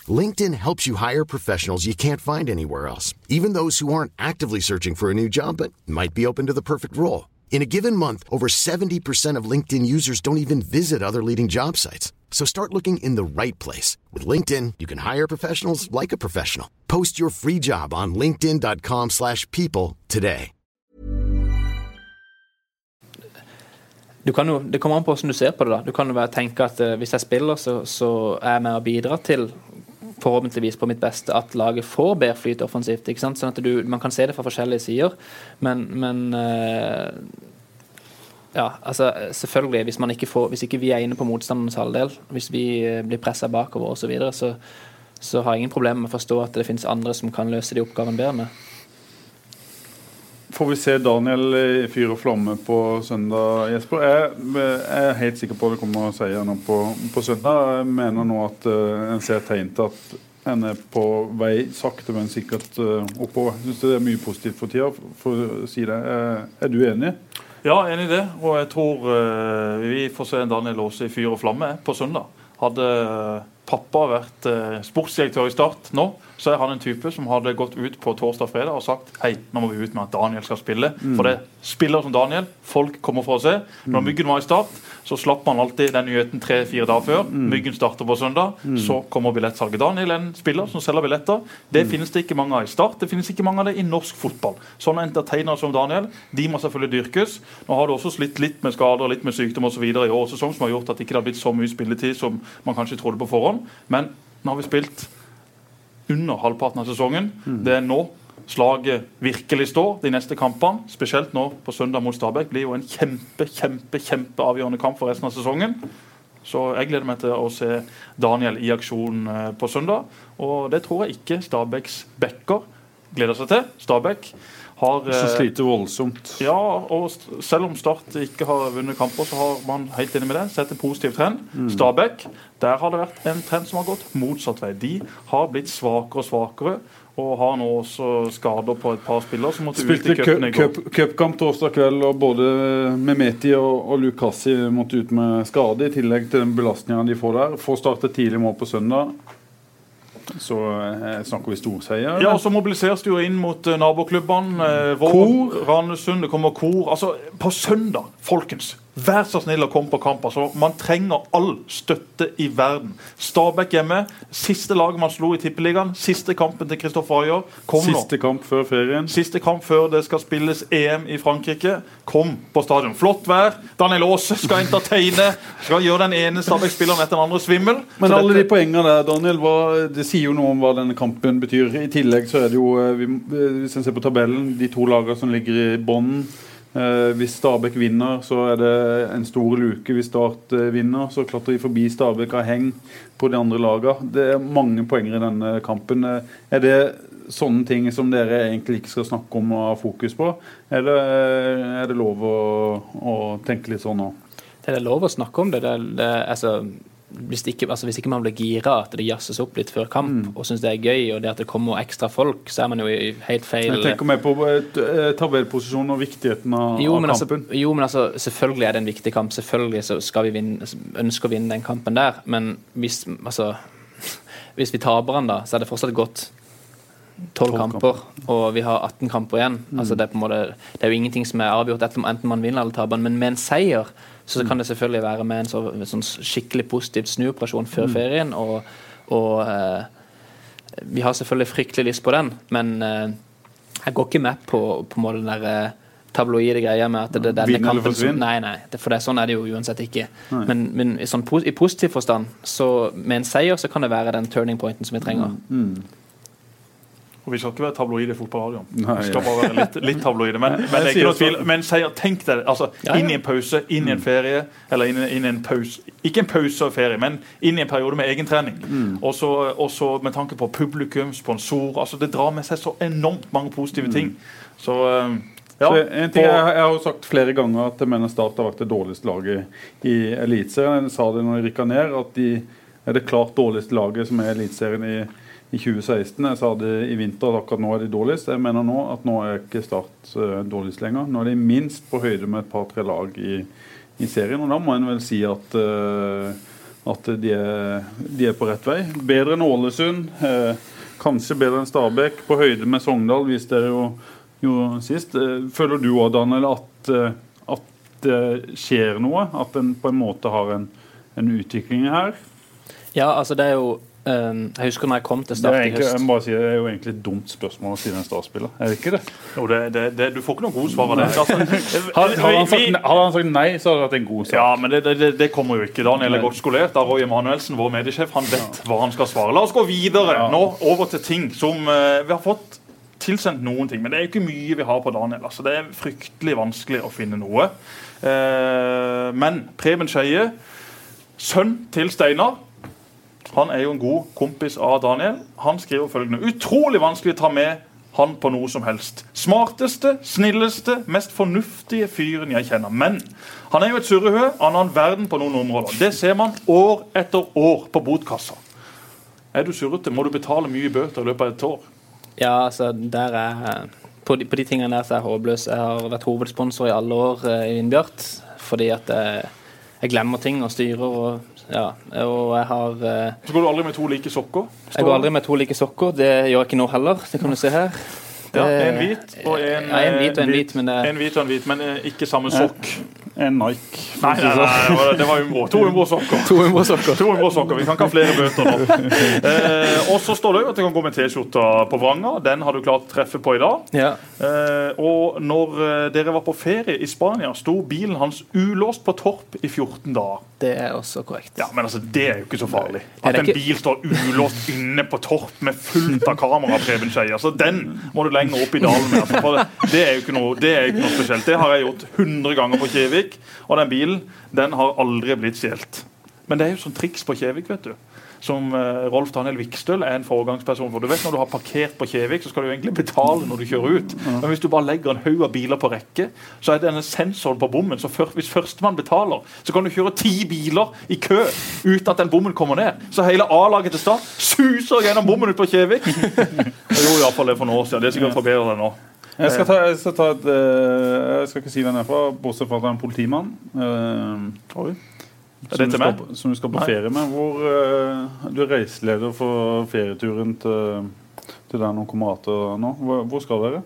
LinkedIn helps you hire professionals you can't find anywhere else, even those who aren't actively searching for a new job but might be open to the perfect role. In a given month, over 70% of LinkedIn users don't even visit other leading job sites. So start looking in the right place. With LinkedIn, you can hire professionals like a professional. Post your free job on linkedin.com slash people today. Du kan jo, det kommer an på hvordan du ser på det. da. Du kan jo tenke at uh, hvis jeg spiller, så, så er jeg med til forhåpentligvis på mitt beste at laget får bedre flyt offensivt. ikke sant? Sånn at du, Man kan se det fra forskjellige sider, men, men uh, ja, altså selvfølgelig, hvis, man ikke får, hvis ikke vi er inne på motstanderens halvdel, hvis vi uh, blir pressa bakover osv., så, videre, så så har jeg ingen problemer med å forstå at det finnes andre som kan løse de oppgavene bedre med. Får vi se Daniel i fyr og flamme på søndag, Jesper? Jeg, er helt sikker på at det kommer seier nå på, på, søndag. Jeg mener nå at uh, en ser tegn til at en er på vei sakte, men sikkert uh, oppover. Jeg syns det er mye positivt for tida, for å si det. Eh, er du enig? Ja, enig i det. Og jeg tror uh, vi får se Daniel Aase i fyr og flamme på søndag. Hadde eh, pappa har vært eh, sportsdirektør i Start nå, så er han en type som hadde gått ut på torsdag fredag og sagt hei, nå må vi ut med at Daniel skal spille. For det er spiller som Daniel. Folk kommer for å se. Når Myggen var i Start, så slapp man alltid den nyheten tre-fire dager før. Myggen starter på søndag. Så kommer billettsalget. Daniel er en spiller som selger billetter. Det finnes det ikke mange av i Start. Det finnes ikke mange av det i norsk fotball. Sånne entertainere som Daniel, de må selvfølgelig dyrkes. Nå har du også slitt litt med skader, litt med sykdom osv. i årets sesong, som har gjort at det ikke har blitt så mye spilletid som man kanskje trodde på forhånd. Men nå har vi spilt under halvparten av sesongen. Det er nå slaget virkelig står. De neste kampene, spesielt nå på søndag mot Stabæk, blir jo en kjempe, kjempe, kjempeavgjørende kamp for resten av sesongen. Så jeg gleder meg til å se Daniel i aksjon eh, på søndag. Og det tror jeg ikke Stabæks backer gleder seg til. Stabæk har Som eh, sliter voldsomt. ja, og selv om Start ikke har vunnet kamper, så har man helt inne med det, sett en positiv trend. Stabæk, der har det vært en trend som har gått motsatt vei. De har blitt svakere og svakere, og har nå også skader på et par spillere som måtte ut Spilte i cupen i går. cup- cupkamp torsdag kveld, og både Memeti og, og Lukassi måtte ut med skade, i tillegg til den belastninga de får der. Får starte tidlig mål på søndag. Så eh, snakker vi storseier. Ja, og så mobiliseres det jo inn mot eh, naboklubbene. Eh, Våg, Randesund, det kommer kor. Altså, på søndag, folkens, vær så snill å komme på kamp. Altså, man trenger all støtte i verden. Stabæk hjemme, siste laget man slo i Tippeligaen. Siste kampen til Kristoffer Ayer. Kom nå. Siste kamp før ferien. Siste kamp før det skal spilles EM i Frankrike. Kom på stadion. Flott vær. Daniel Aase skal entertaine. Skal gjøre den ene Stabæk-spilleren etter den andre svimmel. Men alle dette- de poengene der, Daniel, hva, det sier jo noe om hva denne kampen betyr. I tillegg så er det jo, eh, vi, eh, hvis en ser på tabellen, de to lagene som ligger i bånn. Eh, hvis Stabæk vinner, så er det en stor luke. Hvis Start eh, vinner, så klatrer de forbi Stabæk av heng på de andre lagene. Det er mange poenger i denne kampen. Eh, er det sånne ting som dere egentlig ikke skal snakke om og ha fokus på? Eller er det lov å, å tenke litt sånn nå? Det er lov å snakke om det. det, det altså, hvis, ikke, altså, hvis ikke man blir gira, at det jazzes opp litt før kamp Mm. og syns det er gøy, og det at det kommer ekstra folk, så er man jo i helt feil Jeg tenker mer på tabellposisjonen og viktigheten av, jo av kampen. altså, kampen. jo, men altså, selvfølgelig er det en viktig kamp. Selvfølgelig så skal vi vinne, ønsker å vinne den kampen der. Men hvis, altså, hvis vi taper den, da, så er det fortsatt gått tolv 12 kamper, og vi har 18 kamper igjen. Altså, det, er på en måte, det er jo ingenting som er avgjort enten man vinner eller taper. Men med en seier så kan det selvfølgelig være med en så, sånn skikkelig positiv snuoperasjon før ferien. Og, og eh, vi har selvfølgelig fryktelig lyst på den, men eh, jeg går ikke med på, på den der eh, tabloide greia med at det, det, denne kampen som. Nei, nei, det, for det, sånn er det jo uansett ikke. Nei. Men, men i, sånn, i positiv forstand, så med en seier så kan det være den turning pointen som vi trenger. Og vi skal ikke være tabloide i fotballradioen. Vi skal bare være litt, litt tabloide. Men, men det er ikke noe tvil. Men seier, tenk deg det. Altså, Ja, ja. inn i en pause, inn i en ferie, eller inn, i- inn i en pause Ikke en pause og ferie, men inn i en periode med egentrening. trening så og så med tanke på publikum, sponsor altså Det drar med seg så enormt mange positive ting. Så eh, ja. Så en ting, jeg, jeg har jo sagt flere ganger at jeg mener Start har vært det dårligste laget i Eliteserien. Jeg sa det når de rykka ned, at de er det klart dårligste laget som er i Eliteserien i, i 2016. Jeg sa det i vinter at akkurat nå er de dårligst. Jeg mener nå at nå er ikke Start eh, dårligst lenger. Nå er de minst på høyde med et par-tre lag i, i serien. Og da må en vel si at eh, at de er, de er på rett vei. Bedre enn Ålesund. Eh, kanskje bedre enn Stabæk. På høyde med Sogndal, viste dere jo, jo sist. Føler du òg, Daniel, at, at det skjer noe? At en på en måte har en, en utvikling her? Ja, altså det er jo Jeg husker når jeg kom til Det Start i egentlig, jeg høst. må bare si, det er jo egentlig et dumt spørsmål å si en Start-spiller. Er det ikke det? Jo, det, det, det, du får ikke noe gode svar av det. Altså, Hadde, han sagt, hadde han sagt nei, så hadde det vært en god sak. Ja, men det, det, det, det kommer jo ikke. Daniel er godt skolert. Da Roy Emanuelsen, vår mediesjef, han vet hva han skal svare. La oss gå videre Ja. nå over til ting som uh, Vi har fått tilsendt noen ting, men det er jo ikke mye vi har på Daniel. Altså, det er fryktelig vanskelig å finne noe. Uh, men Preben Skeie, sønn til Steinar han er jo en god kompis av Daniel. Han skriver følgende Utrolig vanskelig å ta med han på noe som helst. Smarteste, snilleste, mest fornuftige fyren jeg kjenner. Men han er jo et surrehø av en annen verden på noen områder. Det ser man år etter år på botkassa. Er du surrete, må du betale mye bøter i løpet av et år. Ja, altså, der er på de, på de tingene der så er jeg håpløs. Jeg har vært hovedsponsor i alle år eh, i Innbjart fordi at jeg, jeg glemmer ting og styrer og ja. Og jeg har eh, Så går du aldri med to like sokker. Jeg går aldri med to like sokker. Det gjør jeg ikke nå heller. Det kan du se her. Ja, En hvit og en, Ja, en hvit og en hvit, hvit, men det En hvit og en hvit, men eh, ikke samme sokk. En Nike. Nei, nei, nei, det var Umbro. To Umbro-sokker. To Umbro-sokker. To Umbro-sokker. Vi kan ikke ha flere bøter nå. Eh, og så står det jo at du kan gå med T-skjorta på vranga. Den har du klart å treffe på i dag. Ja. Eh, og når eh, dere var på ferie i Spania, sto bilen hans ulåst på Torp i 14 dager. Det er også korrekt. Ja, men altså, Det er jo ikke så farlig. At det en bil står ulåst inne på Torp med fullt av kamera, Preben Skeie. Altså, den må du lenger opp i dalen med. Altså, for det, er noe, det er jo ikke noe spesielt. Det har jeg gjort 100 ganger på Kjevik, og den bilen den har aldri blitt stjålet. Men det er jo sånn triks på Kjevik, vet du. Som eh, Rolf Daniel Vikstøl er en foregangsperson for. Du vet Når du har parkert på Kjevik, så skal du egentlig betale når du kjører ut. Men hvis du bare legger en haug av biler på rekke, så er det denne sensoren på bommen så før, Hvis førstemann betaler, så kan du kjøre ti biler i kø uten at den bommen kommer ned. Så hele A-laget til Start suser gjennom bommen ut på Kjevik. Jeg gjorde iallfall det for noen år siden. Det er sikkert forbedret nå. Jeg skal, ta, jeg, skal ta et, eh, jeg skal ikke si hvem jeg er fra, bortsett fra at det er en politimann. eh, Oi. Som, det du til skal, som du skal på Nei. ferie med. Hvor uh, Du er reiseleder for ferieturen til, til og noen kamerater nå. Hvor, hvor skal dere?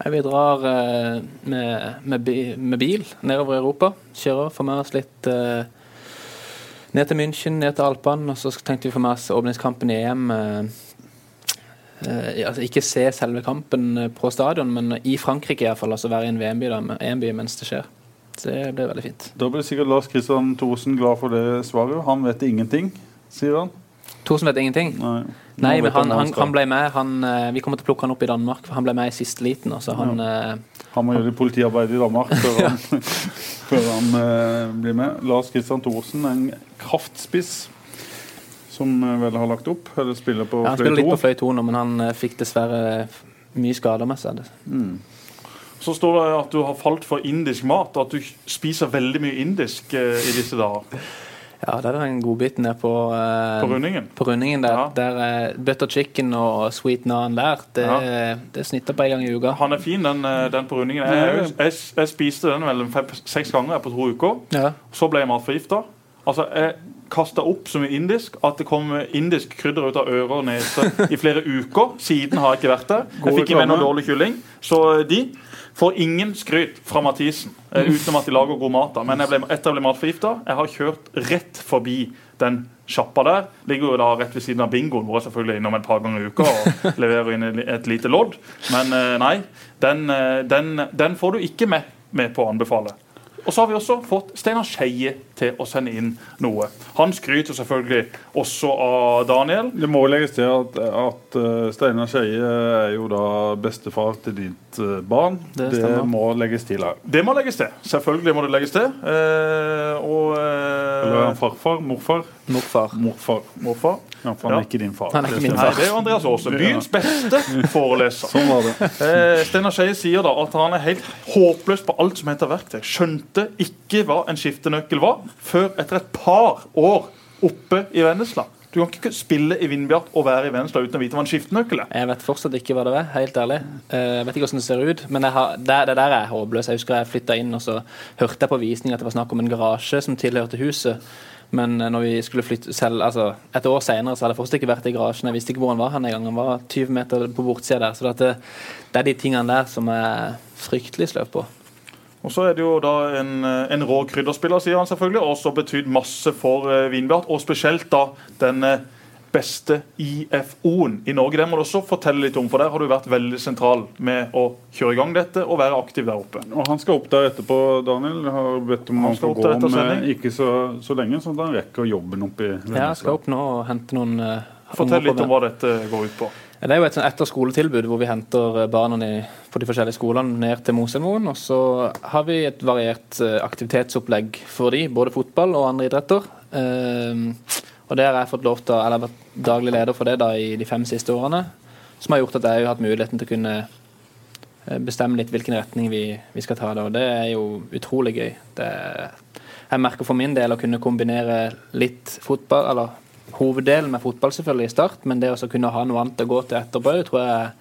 Nei, Vi drar uh, med, med, bi- med bil nedover i Europa. Kjører, får med oss litt uh, ned til München, ned til Alpene. Og så tenkte vi få med oss åpningskampen i EM. altså ikke se selve kampen på stadion, men i Frankrike i hvert fall, altså være i en VM-by mens det skjer. Det blir veldig fint. Da blir sikkert Lars Kristian Thorsen glad for det svaret. Han vet ingenting, sier han. Thorsen vet ingenting? Nei, Nei, men han, han, han ble med. Han, eh, vi kommer til å plukke han opp i Danmark. for Han ble med i siste liten. Altså han, ja. Han må gjøre politiarbeid i Danmark før han, før han uh, blir med. Lars Kristian Thorsen, en kraftspiss som eh, vel har lagt opp. Eller spiller på ja, han spiller fløy litt på fløy to nå, men han eh, fikk dessverre mye skader med seg. Så står det at du har falt for indisk mat, og at du spiser veldig mye indisk eh, i disse dager. Ja, det er den godbiten der på, eh, På rundingen. på rundingen der. Ja. der eh, butter chicken og sweet naan der, det, det snitter på en gang i uka. Han er fin, den, eh, den på rundingen. Jeg, jeg, jeg spiste den vel fem-seks ganger på to uker. Ja. Så ble jeg matforgifta. Altså, jeg kasta opp så mye indisk at det kom indisk krydder ut av ører og nese i flere uker. Siden har jeg ikke vært der. Jeg fikk i meg noe dårlig kylling. Så de får ingen skryt fra Mathisen, eh, utenom at de lager god mat. da. Men jeg ble, etter jeg ble matforgifta, jeg har kjørt rett forbi den sjappa der. Ligger jo da rett ved siden av bingoen, hvor jeg selvfølgelig er innom et par ganger i uka og leverer inn et lite lodd. Men eh, nei, den, eh, den, den får du ikke med, med på å anbefale. Og så har vi også fått Steinar Skeie til å sende inn noe. Han skryter selvfølgelig også av Daniel. Det må legges til at, at eh, Steinar Skeie er jo da bestefar til ditt eh, barn. Det Det, må legges til her. Det må legges til. Selvfølgelig må det legges til. Eh, og Eller er eh, han farfar? Morfar? Morfar. Morfar. Morfar. Ja, for han Ja. er ikke din far. Han er ikke Det min far. Nei, det er jo Andreas Aase. Byens beste foreleser. Sånn var det. Eh, Steinar Skeie sier da at han er helt håpløs på alt som heter verktøy. Skjønte ikke hva en skiftenøkkel var, før etter et par år oppe i Vennesla. Du kan ikke spille i Vindbjart og være i Vennesla uten å vite hva en skiftenøkkel er. Jeg vet fortsatt ikke hva det er, helt ærlig. Eh, Jeg vet ikke hvordan det ser ut. Men har, det, det der er håpløst. Jeg husker jeg flytta inn, og så hørte jeg på visning at det var snakk om en garasje som tilhørte huset. Men eh, når vi skulle flytte selv, altså et år senere så hadde jeg fortsatt ikke vært i garasjen. Jeg visste ikke hvor han var hen engang. Han var 20 meter på bortsida der. Så det, det er de tingene der som er fryktelig sløv på. Og så er det jo da en, eh, en rå krydderspiller, sier han selvfølgelig, og så betydd masse for uh, Vinbjart. Og spesielt da den eh, beste IFO-en i Norge. Det må du også fortelle litt om, for der har du vært veldig sentral med å kjøre i gang dette og være aktiv der oppe. Og Han skal opp der etterpå, Daniel. Jeg har bedt om Han han skal får gå om eh, sending. ikke så, så lenge, sånn at han rekker jobben oppe i Ja, jeg skal opp nå og hente noen uh, Fortell litt om hva dette går ut på. Det er jo et etterskoletilbud hvor vi henter eh, barna på de forskjellige skolene ned til Mosjømoen. Og så har vi et variert eh, aktivitetsopplegg for de, både fotball og andre idretter. Ehm, og det har jeg fått lov til, eller vært daglig leder for det da i de fem siste årene. Som har gjort at jeg har hatt muligheten til å kunne eh, bestemme litt hvilken retning vi, vi skal ta det. Og det er jo utrolig gøy. Det, jeg merker for min del å kunne kombinere litt fotball, eller hoveddelen med fotball selvfølgelig i start, men det å kunne ha noe annet å gå til etterpå, tror jeg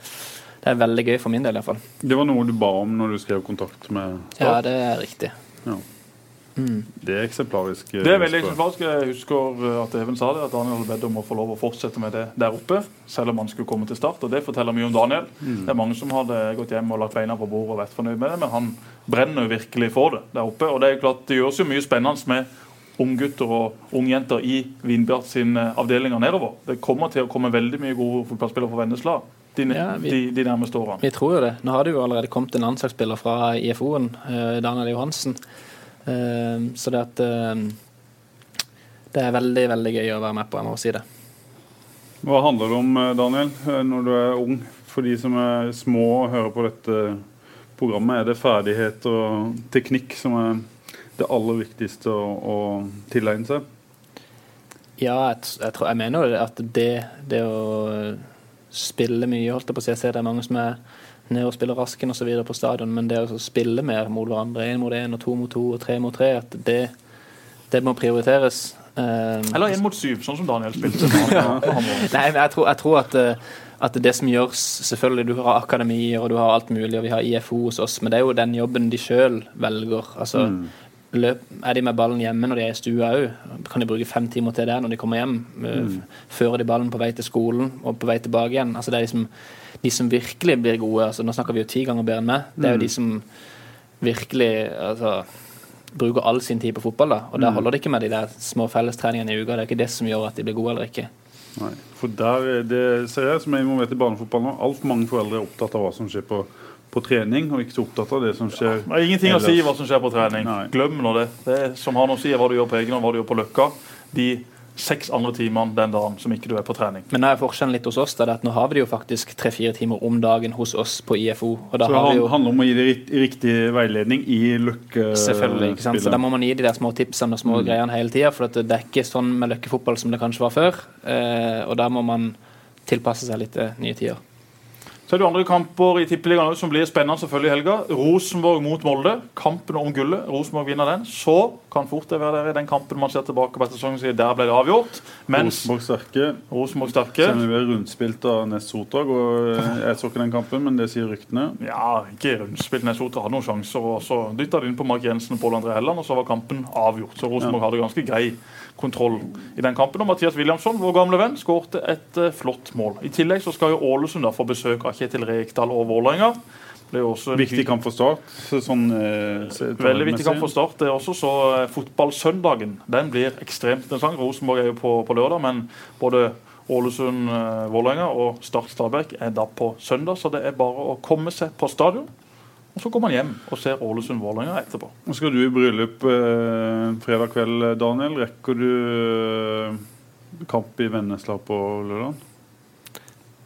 det er veldig gøy for min del iallfall. Det var noe du ba om når du skrev kontakt med Ja, det er riktig. Ja. Det er eksemplarisk. eh, Det er veldig eksemplarisk. Jeg husker uh, at Even sa det, at Daniel hadde bedt om å få lov å fortsette med det der oppe, selv om han skulle komme til start. og Det forteller mye om Daniel. Det er mange som hadde gått hjem og lagt beina på bordet og vært fornøyd med det, men han brenner jo virkelig for det der oppe. Og det er jo klart, det gjøres jo mye spennende med unggutter og ungjenter i Vinbjart sine avdelinger nedover. Det kommer til å komme veldig mye gode fotballspillere fra Vennesla de, Ja, vi- de, de nærmeste årene. Vi tror jo det. Nå har det jo allerede kommet en landslagsspiller fra IFO-en, eh, Daniel Johansen. Eh, Så det at eh, Det er veldig, veldig gøy å være med på, jeg må si det. Hva handler det om, eh, Daniel, eh, når du er ung? For de som er små og hører på dette programmet, er det ferdighet og teknikk som er det aller viktigste å, å tilegne seg? Ja, jeg, jeg, tror, jeg mener jo at det, det å spille mye, holdt jeg på å si Jeg ser det er mange som er nede og spiller rasken osv. på stadion, men det å spille mer mot hverandre, én mot én og to mot to og tre mot tre, at det, det må prioriteres. Eh, Eller én mot syv, sånn som Daniel spilte. Nei, men jeg tror, jeg tror at, eh, at det som gjøres Selvfølgelig, du har akademier og du har alt mulig, og vi har IFO hos oss, men det er jo den jobben de sjøl velger. Altså, løp, er de med ballen hjemme når de er i stua òg? Kan de bruke fem timer til det når de kommer hjem? Mm. Fører de ballen på vei til skolen og på vei tilbake igjen? Altså, det er liksom, de som virkelig blir gode, altså, nå snakker vi jo ti ganger bedre enn meg, det er jo de som virkelig altså, bruker all sin tid på fotball. da, Og da holder det ikke med de der små fellestreningene i uka. Det er ikke det som gjør at de blir gode eller ikke. Nei. For der er det ser jeg som er involvert i barnefotball nå. Altfor mange foreldre er opptatt av hva som skjer på, på trening, og ikke så opptatt av det som skjer Det er ingenting å si hva som skjer på trening. Nei. Glem nå det. Det som har noe å si, er hva du gjør på egen og hva du gjør på Løkka. De seks andre timene den dagen som ikke du er på trening. Men nå er forskjellen litt hos oss. Da, det at nå har vi det jo faktisk tre-fire timer om dagen hos oss på IFO. Og da Så det har vi han- jo handler om å gi det rikt- riktig veiledning i løkke Selvfølgelig. ikke sant? Så. Da må man gi de der små tipsene og små greiene hele tida. For at det er ikke sånn med løkkefotball som det kanskje var før. Eh, og da må man tilpasse seg litt til nye tider. Så er det andre kamper i Tippeligaen som blir spennende selvfølgelig i helga. Rosenborg mot Molde. Kampen om gullet. Rosenborg vinner den. Så kan fort det være der i den kampen man ser tilbake på sesongen og sier der ble det avgjort. Mens Rosenborg sterke. Rosenborg sterke Selv om vi ble rundspilt av Nest Sotag, og eh, jeg så ikke den kampen, men det sier ryktene. Ja, ikke rundspilt. Nessotra hadde noen sjanser, og så dytta de inn på Mark Jensen og Pål André Helland, og så var kampen avgjort. Så Rosenborg hadde ganske grei kontroll i den kampen. Og Mathias Williamson, vår gamle venn, skårte et uh, flott mål. I tillegg så skal jo Ålesund da få besøk av Kjetil Rekdal og Vålerenga. Er Viktig kamp for Start. Sånn, eh, Veldig viktig kamp for. Start. Det er også så eh, Fotballsøndagen den blir ekstremt interessant. Rosenborg er jo på, på lørdag, men både Ålesund, eh, Vålerenga og Start Stabæk er da på søndag. Så det er bare å komme seg på stadion. Og så går man hjem og ser Ålesund-Vålerenga etterpå. Nå skal du i bryllup eh, fredag kveld, Daniel. Rekker du eh, kamp i Vennesla på lørdag?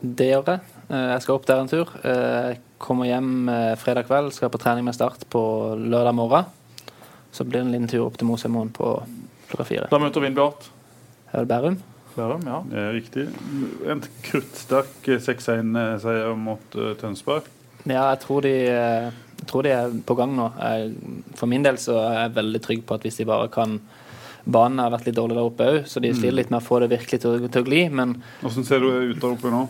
Det gjør jeg. Eh, Jeg skal opp der en tur. Eh, Jeg kommer hjem eh, fredag kveld, skal på trening med Start på lørdag morgen. Så blir det en liten tur opp til Mosheimoen på klokka fire. Da møter Vindbjart det Bærum? Bærum. ja. Riktig. En kruttsterk 6-1-seier mot eh, Tønsberg. Ja, jeg tror, de, jeg tror de er på gang nå. For min del så er jeg veldig trygg på at hvis de bare kan Banen har vært litt dårlig der oppe òg, så de sliter litt med å få det virkelig til, til å gli. Men Hvordan ser du ut der oppe nå?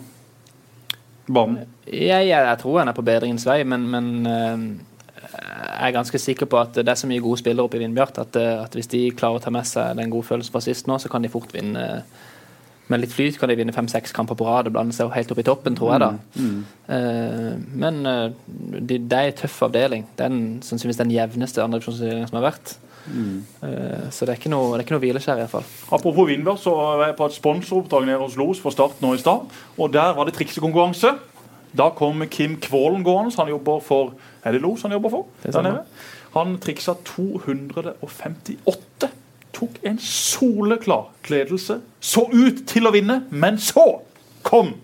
Banen? jeg, jeg, jeg tror han er på bedringens vei, men, men eh, jeg er ganske sikker på at det er så mye gode spillere oppe i Vindbjart at, eh, at hvis de klarer å ta med seg den gode følelsen fra sist nå, så kan de fort vinne. Med litt flyt kan de vinne fem-seks kamper på rad og blande seg helt opp i toppen, tror jeg. da. Mm. men det de, er en tøff avdeling. Det er den, sannsynligvis den jevneste andredivisjonsavdelingen som har vært. Mm. så det er ikke noe, det er ikke noe hvileskjær, iallfall. Apropos Vindbjørn, så var jeg på et sponsoroppdrag nede hos Los for Start nå i stad. Og der var det triksekonkurranse. Da kom Kim Kvålen gående. Han jobber for Er det Los han jobber for? Det er. Han triksa 258. Tok en soleklar kledelse, Så ut til å vinne, men så kom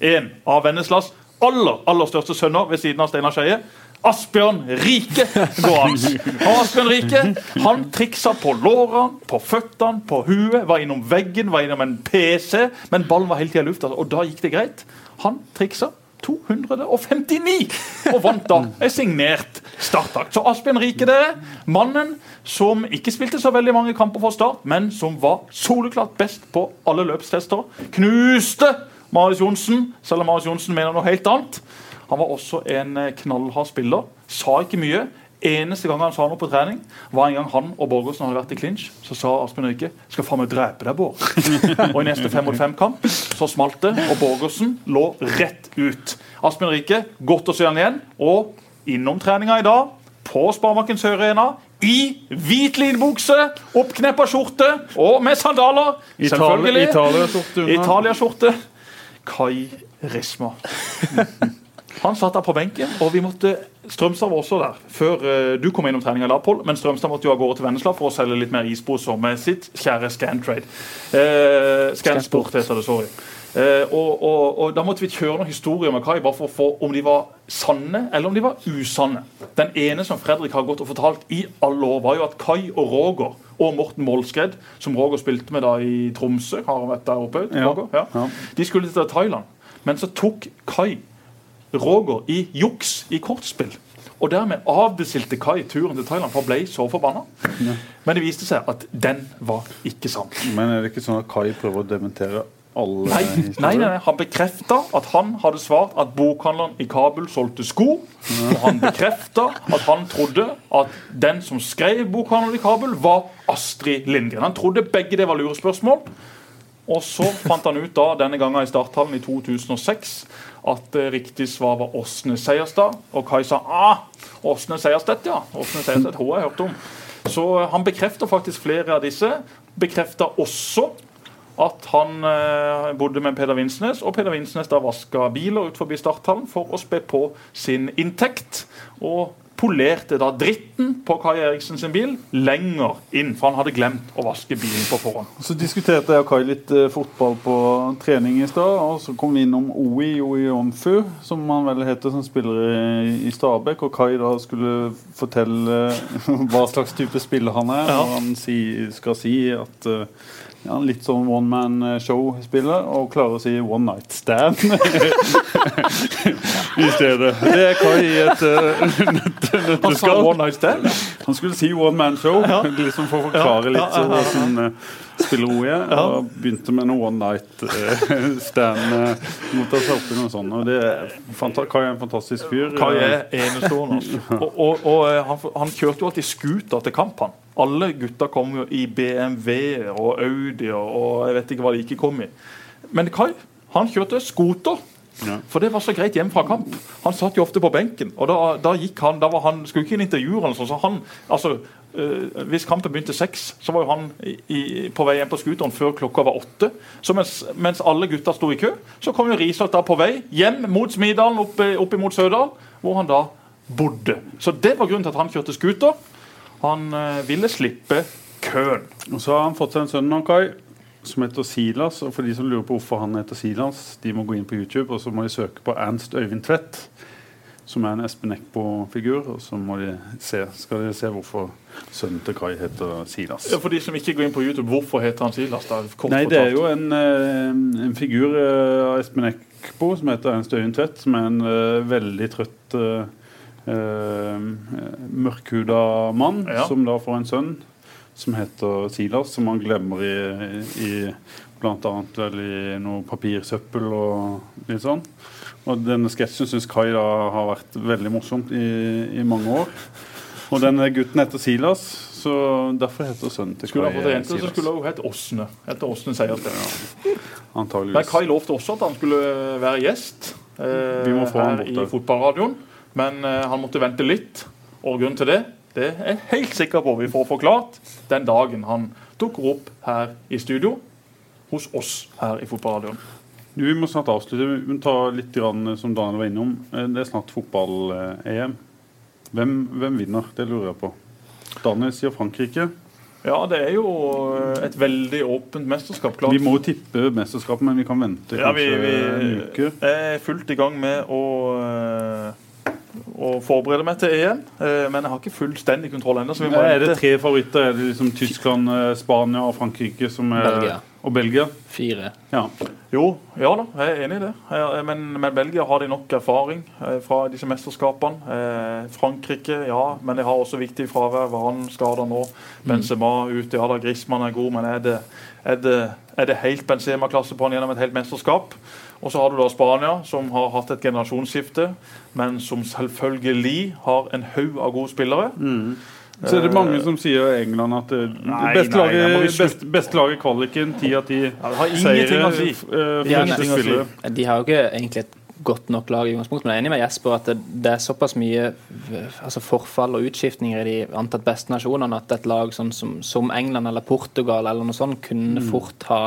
en av Venneslas aller, aller største sønner ved siden av Steinar Skeie. Asbjørn Rike gående. Og Asbjørn Rike han triksa på lårene, på føttene, på huet, var innom veggen, var innom en PC, men ballen var hele tida i lufta, og da gikk det greit. Han triksa 259 og vant da en signert startakt. Så Asbjørn Rike, det er mannen som ikke spilte så veldig mange kamper for Start, men som var soleklart best på alle løpstester. Knuste Marius Johnsen, selv om Marius Johnsen mener noe helt annet. Han var også en knallhard spiller. Sa ikke mye. Eneste gang han sa noe på trening, var en gang han og Borgersen hadde vært i clinch. Så sa Asbjørn Rike 'Skal faen meg drepe deg, Bård'. og i neste fem mot fem-kamp så smalt det, og Borgersen lå rett ut. Asbjørn Rike, godt å se han igjen. Og innom treninga i dag, på Sparebanken Høyrena, i hvit linbukse, oppkneppa skjorte og med sandaler. Selvfølgelig. Italia-skjorte. Italia-skjorte. Kai Risma. Han satt der på benken, og vi måtte Strømstad var også der før eh, du kom innom treninga da, Pål. Men Strømstad måtte jo av gårde til Vennesla for å selge litt mer isposer med sitt kjære Scantrade. Eh, Scansport heter det, sorry. Eh, og, og, og Da måtte vi kjøre noen historier med Kai bare for å få om de var sanne eller om de var usanne. Den ene som Fredrik har gått og fortalt i alle år, var jo at Kai og Roger og Morten Målskred, som Roger spilte med da i Tromsø har vært der oppe, Ja. Roger? Ja. Ja. De skulle til Thailand. Men så tok Kai Roger i juks i kortspill. Og dermed avbestilte Kai turen til Thailand, for han ble så forbanna. Men det viste seg at den var ikke sann. Men er det ikke sånn at Kai prøver å dementere alle Nei, historier? nei, nei, nei, Han bekrefta at han hadde svart at bokhandleren i Kabul solgte sko. Og han bekrefta at han trodde at den som skrev bokhandelen i Kabul, var Astrid Lindgren. Han trodde begge det var lurespørsmål. Og så fant han ut da, denne gangen i starthallen i 2006 at det riktig svar var Åsne Seierstad. Og Kai sa ah, Åsne Seierstedt, ja. Åsne Seierstedt, hun har jeg hørt om. Så eh, han bekrefter faktisk flere av disse. Bekrefta også at han eh, bodde med Peder Vinsnes, og Peder Vinsnes da vaska biler ut forbi starthallen for å spe på sin inntekt. Og polerte da dritten på Kai Eriksen sin bil lenger inn, for han hadde glemt å vaske bilen på forhånd. Så diskuterte jeg og Kai litt eh, fotball på trening i stad. Og så kom vi innom Oi Oionfu, som han vel heter, som spiller i, i Stabæk. Og Kai da skulle fortelle hva slags type spiller han er. Ja. Og han si, skal si at eh, ja, han litt sånn one man show-spiller, og klarer å si one night stand i stedet. Det er Kai i et uh, Han sa one night stand. han skulle si one man show, liksom for å forklare litt Ja, ja, ja, ja. hvordan uh, spiller hun er. Og begynte med en one night uh, stand uh, mot oss oppe noe sånt. Og det er Kai er en fantastisk fyr. Kai er enestående. altså. Og, og, og eh, han, han kjørte jo alltid scooter til kamp. han. Alle gutta kom jo i BMW-er og Audi og jeg vet ikke hva de ikke kom i. Men Kai han kjørte scooter. For det var så greit hjem fra kamp. Han satt jo ofte på benken. Og da, da gikk han, da var han, skulle ikke inn intervjuer sånn, så han altså, øh, Hvis kampen begynte seks, så var jo han i, på vei hjem på scooteren før klokka var åtte. Så mens, mens alle gutta sto i kø, så kom jo Risholt da på vei hjem mot Smidalen, opp, opp imot Sødal, hvor han da bodde. Så det var grunnen til at han kjørte scooter. Han øh, ville slippe køen. Og så har han fått seg en sønn Kai, som heter Silas. Og for de som lurer på hvorfor han heter Silas, de må gå inn på YouTube og så må de søke på Ernst Øyvind Tvedt, som er en Espen Eckbo-figur. Og så må de se, skal de se hvorfor sønnen til Kai heter Silas. Ja, For de som ikke går inn på YouTube, hvorfor heter han Silas? da? Kort Nei, det er jo en, eh, en figur eh, av Espen Eckbo som heter Ernst Øyvind Tvedt, som er en uh, veldig trøtt uh, mørkhuda mann, Ja. som da får en sønn som heter Silas, som han glemmer i, i annet vel i noe papirsøppel og litt sånn. Og denne sketsjen syns Kai da har vært veldig morsomt i, i mange år. Og denne gutten heter Silas, så derfor heter sønnen til Skulle han Kai fått en jente, så skulle hun hett Åsne. Etter Åsne Seierstedt. Men Antageligvis. Kai lovte også at han skulle være gjest eh, han her i fotballradioen. Men eh, han måtte vente litt. Og grunnen til det det er jeg helt sikker på vi får forklart den dagen han dukker opp her i studio hos oss her i fotballradioen. Du, vi må snart avslutte. Vi må ta litt grann, som Daniel var innom. Eh, Det er snart fotball-EM. Hvem, hvem vinner? Det lurer jeg på. Daniel sier Frankrike. Ja, det er jo eh, et veldig åpent mesterskap. Klart. Vi må jo tippe mesterskapet, men vi kan vente Ja, vi, kanskje en uke. jeg er fullt i gang med å, eh, å forberede meg til EM, eh, men jeg har ikke fullstendig kontroll ennå. må Er det tre favoritter? Er det liksom Tyskland, eh, Spania og Frankrike som er Belgia. Og Belgia? Fire. Ja. Jo, ja da, jeg er enig i det. Men, men Belgia har de nok erfaring eh, fra disse mesterskapene. Eh, Frankrike, ja, men de har også viktig fravær. Varan skader nå. Benzema ute. Ja da, Griezmann er god, men er det, er det, er det helt Benzema-klasse på han gjennom et helt mesterskap? Og så har du da Spania, som har hatt et generasjonsskifte, men som selvfølgelig har en haug av gode spillere. Så er det mange som sier i England at det Nei, beste nei, laget, best, beste laget i kvaliken, ti av ti seire. si. eh, De har, de har jo ikke egentlig et godt nok lag i utgangspunktet, men jeg er enig med Jesper at det, det er såpass mye altså forfall og utskiftninger i de antatt beste nasjonene at et lag sånn som, som England eller Portugal eller noe sånt kunne fort ha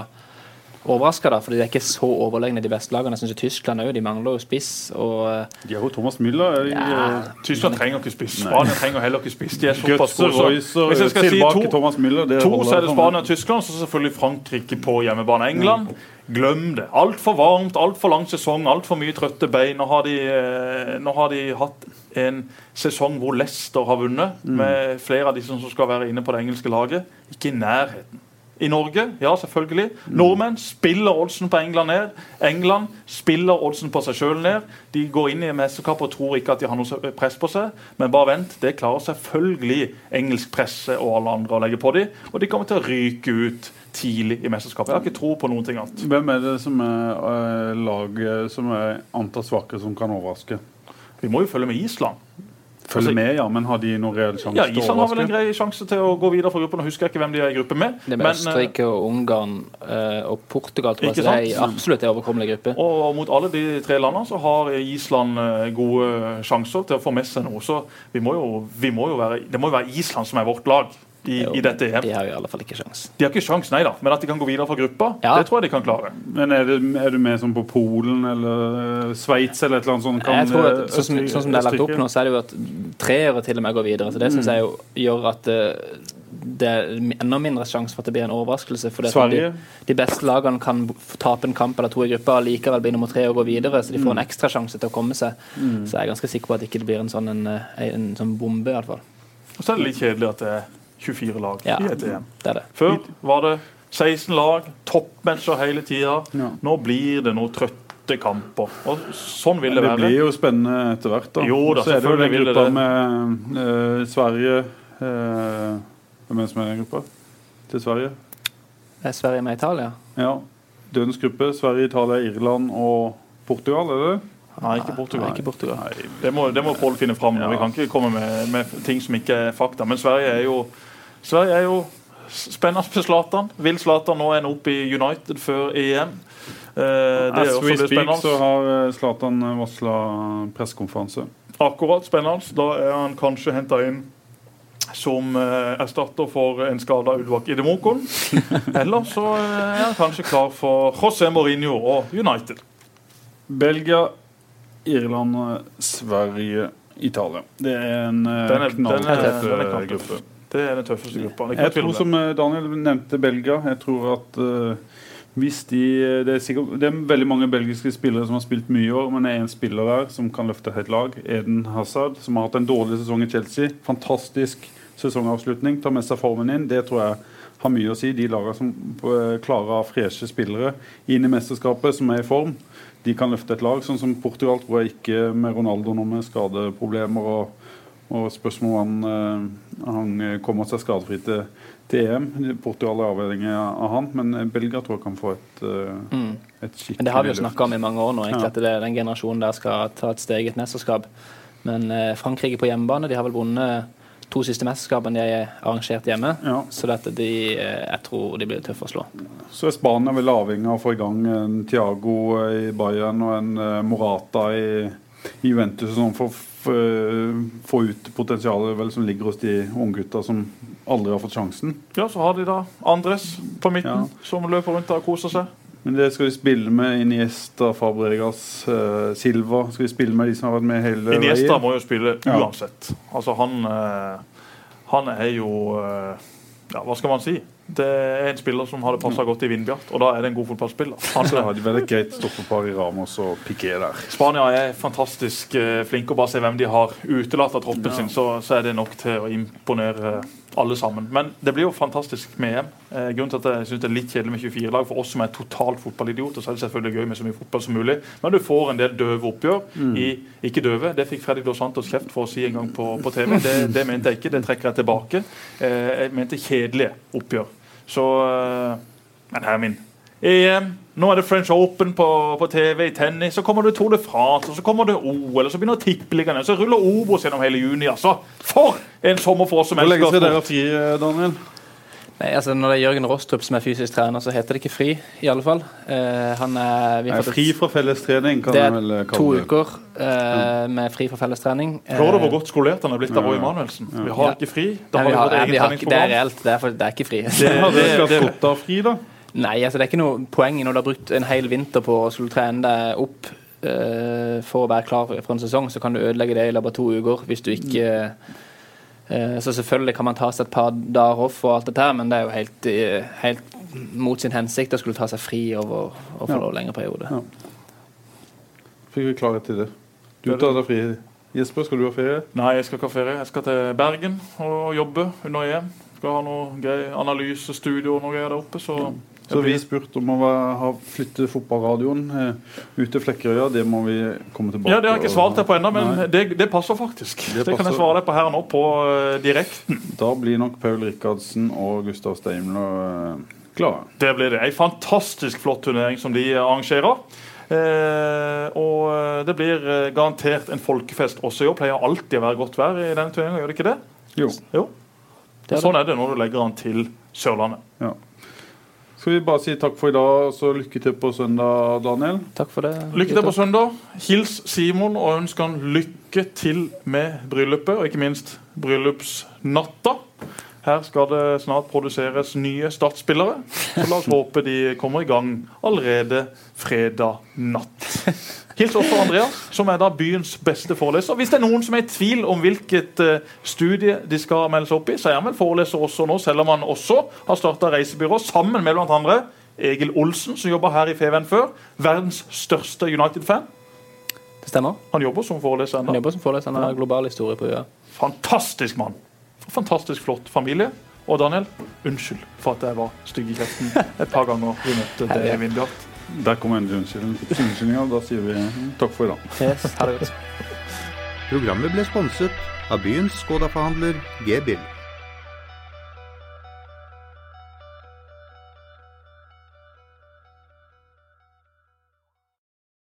overraska, fordi de er ikke så overlegne, de beste lagene. Jeg synes jo Tyskland òg, de mangler jo spiss. og eh, De har jo Thomas Müller. er ja, eh, Tyskland trenger ikke spiss. Spania trenger heller ikke spiss. De er såpass gode. så Hvis jeg skal si to, Thomas Müller. Det to så er det Spania og Tyskland, så selvfølgelig Frankrike på hjemmebane. England, glem det. Altfor varmt, altfor lang sesong, altfor mye trøtte bein. Nå har, de, eh, nå har de hatt en sesong hvor Leicester har vunnet, med flere av de som skal være inne på det engelske laget. Ikke i nærheten. I Norge, ja selvfølgelig. Nordmenn spiller oddsen på England ned. England spiller oddsen på seg sjøl ned. De går inn i mesterskapet og tror ikke at de har noe press på seg, men bare vent. Det klarer selvfølgelig engelsk presse og alle andre å legge på dem, og de kommer til å ryke ut tidlig i mesterskapet. Jeg har ikke tro på noen ting annet. Hvem er det som er eh, laget som er antatt svake, som kan overraske? Vi må jo følge med Island. Følge Altså- med, ja, men har de noen reell sjanse Ja, til å Island har vel en grei sjanse til å gå videre fra gruppen. Nå husker jeg ikke hvem de er i gruppe med. det er med Østerrike og Ungarn eh, og Portugal tror jeg er absolutt en overkommelig gruppe. Og mot alle de tre landene så har Island eh, gode sjanser til å få med seg noe. Så vi må jo, vi må jo være, det må jo være Island som er vårt lag i, Jo, i dette EM. De har jo i alle fall ikke sjans. De har ikke sjans, nei da, men at de kan gå videre fra gruppa, Ja. det tror jeg de kan klare. Men er, det, er du med sånn på Polen eller eh, Sveits eller et eller annet sånt? Jeg tror at, eh, sånn, som, sånn som det er lagt opp nå, så er det jo at treere til og med går videre. Så Det syns jeg jo gjør at eh, det er enda mindre sjanse for at det blir en overraskelse. For de, de beste lagene kan tape en kamp eller to i gruppa og likevel bli nummer tre og gå videre, så de får en ekstra sjanse til å komme seg. Så jeg er ganske sikker på at det ikke blir en sånn, en, en, en, sånn bombe, iallfall. Og så er det litt kjedelig at det 24 lag Ja. i et EM. Det er det. Før var det 16 lag, toppmatcher hele tida. Ja. Nå blir det noen trøtte kamper. Og sånn vil det Det være. blir jo spennende etter hvert. da. Jo da, Så er det jo den gruppa med uh, Sverige uh, Hvem er det som er i den gruppa? Til Sverige? Det Er Sverige med Italia? Ja. Dødens gruppe. Sverige, Italia, Irland og Portugal, er det det? Nei, ikke Portugal. Nei, ikke Portugal. Nei. Det må, det må Pål finne fram. Ja. Vi kan ikke komme med, med ting som ikke er fakta. Men Sverige er jo Sverige er jo spennende med Zlatan. Vil Zlatan nå ende opp i United før EM? Eh, det er As også we speak så har eh, Zlatan varsla pressekonferanse. Akkurat spennende. Da er han kanskje henta inn som eh, erstatter for en skada Ulvak Idemokon. Eller så eh, er han kanskje klar for José Mourinho og United. Belgia, Irland, Sverige, Italia. Det er en eh, er- er- er eh, knalltøff. gruppe. Det er den tøffeste gruppa. Jeg tror som eh, Daniel nevnte Belgia, jeg tror at uh, hvis de det er, sikkert, det er veldig mange belgiske spillere som har spilt mye i år, men det er en spiller der som kan løfte et lag. Eden Hazard, som har hatt en dårlig sesong i Chelsea. Fantastisk sesongavslutning. Tar med seg formen inn. Det tror jeg har mye å si. De lagene som eh, klarer å freshe spillere inn i mesterskapet, som er i form, de kan løfte et lag. Sånn som Portugal tror jeg ikke med Ronaldo nå med skadeproblemer og og spørsmålet om han, eh, han kommer seg skadefri til, til EM. Portugal er avhengig av han, men Belgia tror jeg kan få et, eh, Mm. et skikkelig Men Det har vi jo løft. snakka om i mange år nå, egentlig, Ja. at det, den generasjonen der skal ta et steg i et mesterskap. Men eh, Frankrike på hjemmebane de har vel vunnet to siste mesterskapene de har arrangert hjemme. Ja. Så dette, de, eh, jeg tror de blir tøffe å slå. Så er Spania vel avhengig av å få i gang en Thiago i Bayern og en eh, Morata i, Juventus sånn for få ut potensialet vel, som ligger hos de unggutta som aldri har fått sjansen. Ja, så har de da Andres på midten, Ja. som løper rundt der og koser seg. Men det skal vi spille med Iniesta, Fabregas, uh, Silva. Skal vi spille med de som har vært med hele Iniesta veien? må jo spille Ja. uansett. Altså, han uh, Han er jo uh, Ja, hva skal man si? Det er en spiller som hadde passa godt i Vindbjart, og da er det en god fotballspiller. Han, Så har de et greit stoppepar i Ramos og Piqué der. Spania er fantastisk eh, flinke, og bare se hvem de har utelatt av troppen sin, så, så er det nok til å imponere alle sammen. Men det blir jo fantastisk med EM. Eh, grunnen til at jeg synes det er litt kjedelig med 24 lag for oss som er totalt fotballidioter, så er det selvfølgelig gøy med så mye fotball som mulig. Men du får en del døve oppgjør. I, ikke døve, det fikk Freddy Dos Santos kjeft for å si en gang på, på TV. Det, det mente jeg ikke, det trekker jeg tilbake. Eh, jeg mente kjedelige oppgjør. Så eh, Men her er min. EM, nå er det French Open på, på TV i tennis, så kommer det Tour de France, så kommer det OL, så begynner tippeligaene, så ruller Obos gjennom hele juni. altså. For en sommer for oss som Hvor lenge elsker skal dere ha fri, eh, Daniel? Nei, altså Når det er Jørgen Rostrup som er fysisk trener, så heter det ikke fri, i alle fall. Eh, han er, vi Nei, fri fra fellestrening, kan Det jeg vel kalle det. det. er to uker eh, med fri fra fellestrening. Hører du hvor Eh, godt skolert han er blitt av Roy Emanuelsen? Vi har Ja. ikke fri. Da Nei, har vi vi har, eget vi har, det er reelt, det er, for, det er ikke fri. Det, det, det, det- fri, da? Nei, altså det er ikke noe poeng når du har brukt en hel vinter på å skulle trene deg opp eh, for å være klar for en sesong, så kan du ødelegge det i løpet av to uker hvis du ikke Så selvfølgelig kan man ta seg et par dager off og alt dette her, men det er jo helt, eh, helt mot sin hensikt å skulle ta seg fri over, over Ja. en lengre periode. Ja. Fikk vi klarhet til det. Du tar deg fri. Jesper, skal du ha ferie? Nei, jeg skal ikke ha ferie. Jeg skal til Bergen og jobbe under EM. Skal ha noe greier, analysestudio og noe greier der oppe. Så Så vi spurte om å ha flytte fotballradioen eh, ut til Flekkerøya. Det må vi komme tilbake ja, Det har jeg ikke svart deg på ennå, men det, det passer faktisk. Det, Det kan jeg svare deg på her nå, på uh, direkten. Da blir nok Paul Rikardsen og Gustav Steimler eh, klare. Det blir det. En fantastisk flott turnering som de arrangerer. Eh, og eh, det blir eh, garantert en folkefest også i år. Pleier alltid å være godt vær i denne turneringa, gjør det ikke det? Jo. Jo. Det er sånn er det når du legger an til Sørlandet. Ja. Skal vi bare si takk for i dag, og så lykke til på søndag, Daniel? Takk for det. Lykke til på søndag. Hils Simon og ønsk han lykke til med bryllupet, og ikke minst bryllupsnatta. Her skal det snart produseres nye startspillere, så la oss håpe de kommer i gang allerede fredag natt. Hils også Andreas, som er da byens beste foreleser. Hvis det er noen som er i tvil om hvilket eh, studie de skal melde seg opp i, så er han vel foreleser også nå, selv om han også har starta reisebyrå sammen med andre Egil Olsen, som jobba her i Feven før. Verdens største United-fan. Det stemmer. Han jobber som foreleser Han jobber som foreleser. Han har global historie på UiA. Fantastisk mann. Fantastisk flott familie. Og Daniel, unnskyld for at jeg var stygg i kjeften et par ganger vi møtte det i Vindbjart. Der kommer endelig unnskyldning- unnskyldninga. Da sier vi takk for i dag. Yes. Programmet ble sponset av byens Skoda-forhandler G-Bill.